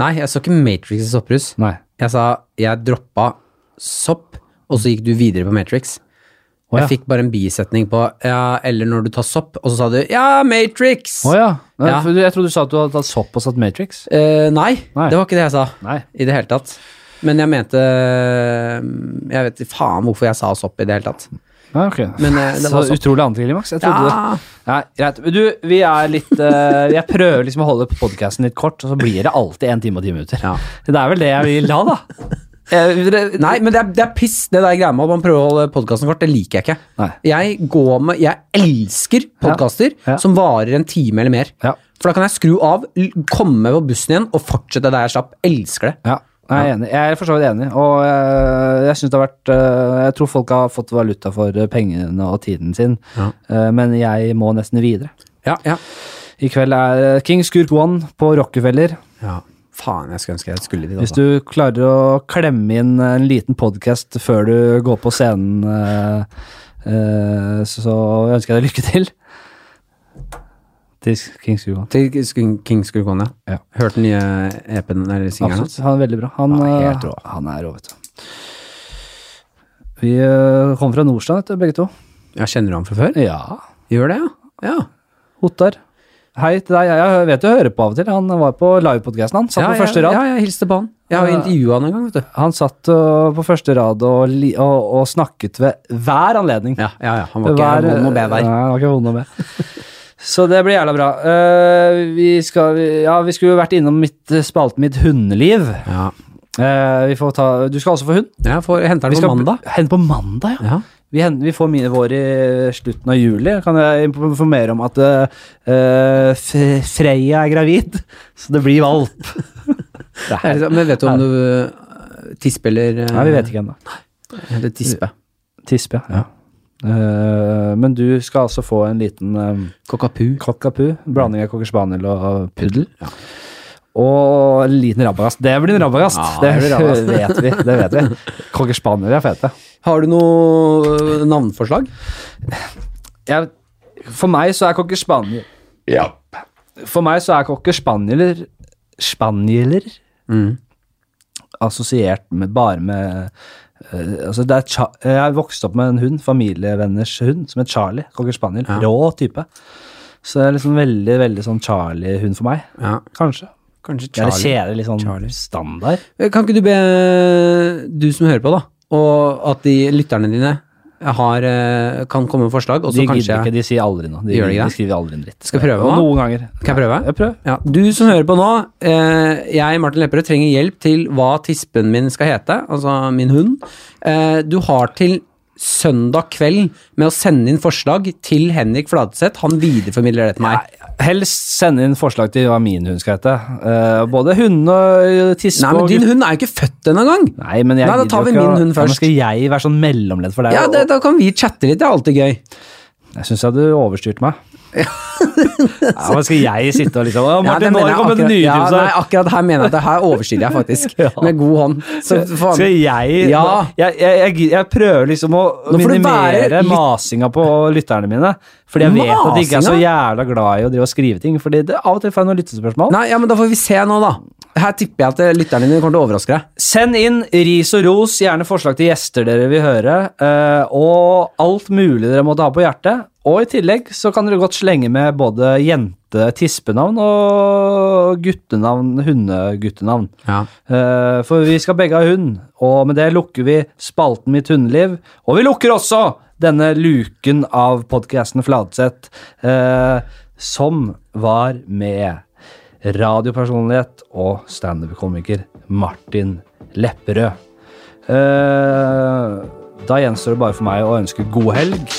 Speaker 2: Nei, jeg så ikke Matrix i sopperus.
Speaker 1: Nei.
Speaker 2: Jeg sa jeg droppa sopp, og så gikk du videre på Matrix.
Speaker 1: Å, ja.
Speaker 2: Jeg fikk bare en bisetning på ja, eller når du tar sopp, og så sa du ja, Matrix!
Speaker 1: Å ja. Nei,
Speaker 2: Ja.
Speaker 1: Jeg trodde du sa at du hadde tatt sopp og satt Matrix.
Speaker 2: Eh, nei,
Speaker 1: Nei.
Speaker 2: det var ikke det jeg sa.
Speaker 1: Nei.
Speaker 2: I det hele tatt. Men jeg mente Jeg vet ikke faen hvorfor jeg sa sopp i det hele tatt.
Speaker 1: Ja, ok.
Speaker 2: Men, eh, det
Speaker 1: så utrolig antiklimaks. Jeg trodde
Speaker 2: Ja.
Speaker 1: det. Ja, greit. Du, vi er litt uh, Jeg prøver liksom å holde podkasten litt kort, og så blir det alltid en time og ti minutter.
Speaker 2: Ja.
Speaker 1: Det er vel det jeg vil ha, da. Eh,
Speaker 2: Nei, men det er, det er piss, det der greia med at man prøver å holde podkasten kort. Det liker jeg ikke.
Speaker 1: Nei.
Speaker 2: Jeg går med Jeg elsker podkaster
Speaker 1: Ja. Ja.
Speaker 2: som varer en time eller mer.
Speaker 1: Ja.
Speaker 2: For da kan jeg skru av, komme på bussen igjen og fortsette der jeg slapp. Elsker det.
Speaker 1: Ja, jeg er enig. Jeg er for så vidt enig, og jeg, jeg synes det har vært eh, Jeg tror folk har fått valuta for eh, pengene og tiden sin,
Speaker 2: Ja.
Speaker 1: Eh, men jeg må nesten videre.
Speaker 2: Ja, ja.
Speaker 1: I kveld er eh, King Skurk One på Rockefeller.
Speaker 2: ja. Faen, jeg skulle ønske jeg skulle dit.
Speaker 1: Hvis
Speaker 2: Altså.
Speaker 1: du klarer å klemme inn en liten podkast før du går på scenen, uh, uh, så ønsker jeg deg lykke til. Til King Skurk
Speaker 2: Til King Skurkon, ja.
Speaker 1: Ja.
Speaker 2: Hørt den nye EP-en eller singelen hans?
Speaker 1: Absolutt. Han er veldig bra. Han,
Speaker 2: Ja,
Speaker 1: eh,
Speaker 2: helt rå.
Speaker 1: han er rå, vet du. Vi kommer fra Nordstrand, begge to.
Speaker 2: Ja, kjenner du ham fra før?
Speaker 1: Ja.
Speaker 2: Gjør det, ja. ja.
Speaker 1: Ottar. Hei til deg. Jeg vet du hører på av og til. Han var på livepodkasten, han. Satt
Speaker 2: ja,
Speaker 1: på første rad.
Speaker 2: Ja, jeg hilste på han. Jeg har
Speaker 1: Ja.
Speaker 2: intervjua han en gang, vet du.
Speaker 1: Han satt øh, på første rad og, og, og snakket ved hver anledning.
Speaker 2: Ja, ja, ja. Han var ikke vond å be der.
Speaker 1: Nei, han var ikke vond å be. Så det blir jævla bra. Uh, vi, skal, ja, vi skulle jo vært innom mitt, spalten mitt hundeliv.
Speaker 2: Ja.
Speaker 1: Uh, vi får ta, du skal også få hund?
Speaker 2: Jeg får henter
Speaker 1: Vi
Speaker 2: den på mandag.
Speaker 1: Hente på mandag, ja.
Speaker 2: Ja.
Speaker 1: Vi, vi får mine vår i slutten av juli. Kan jeg informere om at uh, Freya er gravid, så det blir valp. det
Speaker 2: Men vet du om du tisper tispe eller uh,
Speaker 1: Nei, vi vet ikke ennå.
Speaker 2: Eller tispe.
Speaker 1: Tispe, ja. Uh, men du skal altså få en liten um,
Speaker 2: Cockapoo.
Speaker 1: cockapoo. Blanding av cocker spaniel og puddel.
Speaker 2: Ja.
Speaker 1: Og en liten rabagast. Det blir en rabagast!
Speaker 2: Ja,
Speaker 1: det
Speaker 2: det
Speaker 1: vet vi. det vet vi. Cocker spaniel er fete.
Speaker 2: Har du noe uh, navnforslag?
Speaker 1: Jeg, for meg så er cocker spaniel For meg så er cocker spanieler Spanieler
Speaker 2: Mm.
Speaker 1: assosiert med bare med Uh, altså det er Jeg har vokst opp med en hund, familievenners hund, som het Charlie. Cocker spaniel.
Speaker 2: Ja.
Speaker 1: Rå type. Så det er liksom veldig veldig sånn Charlie-hund for meg.
Speaker 2: Ja.
Speaker 1: Kanskje.
Speaker 2: Kanskje
Speaker 1: Det er
Speaker 2: Charlie.
Speaker 1: kjedelig, litt sånn
Speaker 2: Charlie.
Speaker 1: standard.
Speaker 2: Kan ikke du be du som hører på, da, og at de lytterne dine har, uh, kan komme med forslag, og så kanskje
Speaker 1: ikke, de sier aldri noe. De,
Speaker 2: de ikke
Speaker 1: de skriver aldri en dritt.
Speaker 2: Skal jeg prøve nå?
Speaker 1: Noen ganger.
Speaker 2: Kan jeg prøve?
Speaker 1: Ja, prøv.
Speaker 2: Ja, du som hører på nå, eh, jeg, Martin Lepperød, trenger hjelp til hva tispen min skal hete, altså min hund. Eh, du har til søndag kveld med å sende inn forslag til Henrik Fladseth. Han videreformidler det til meg.
Speaker 1: Helst sende inn forslag til hva min hund skal hete. Uh, både hund og tispe
Speaker 2: Nei, men din hund er jo ikke født ennå engang.
Speaker 1: Nei, men jeg
Speaker 2: Nei, da tar vi min
Speaker 1: hund
Speaker 2: hund
Speaker 1: Ja,
Speaker 2: først.
Speaker 1: skal jeg være sånn mellomledd for deg?
Speaker 2: Ja, det, da kan vi chatte litt, det er alltid gøy.
Speaker 1: Jeg syns jeg du overstyrte meg. Ja, men skal jeg sitte og liksom Å,
Speaker 2: Ja,
Speaker 1: Martin, nå har det nye
Speaker 2: ja,
Speaker 1: tips
Speaker 2: nei,
Speaker 1: her.
Speaker 2: akkurat her mener jeg at det her overskiller jeg faktisk,
Speaker 1: Ja.
Speaker 2: med god hånd. Så.
Speaker 1: Skal jeg
Speaker 2: Ja.
Speaker 1: jeg, jeg, jeg, prøver liksom å minimere
Speaker 2: litt-
Speaker 1: masinga på lytterne mine. Fordi jeg vet at de ikke er så jævla glad i å drive og skrive ting. Fordi det, av og til får jeg noen lyttespørsmål.
Speaker 2: Nei, ja, men da får vi se nå, da. Her tipper jeg at lytterne dine kommer til å overraske deg.
Speaker 1: Send inn ris og ros, gjerne forslag til gjester dere vil høre, eh, og alt mulig dere måtte ha på hjertet. Og i tillegg så kan dere godt slenge med både jente-tispenavn og guttenavn, hundeguttenavn.
Speaker 2: Ja.
Speaker 1: Eh, for vi skal begge ha hund, og med det lukker vi spalten Mitt hundeliv. Og vi lukker også denne luken av podkasten Fladseth, eh, som var med radiopersonlighet og standup-komiker Martin Lepperød. Eh, da gjenstår det bare for meg å ønske god helg.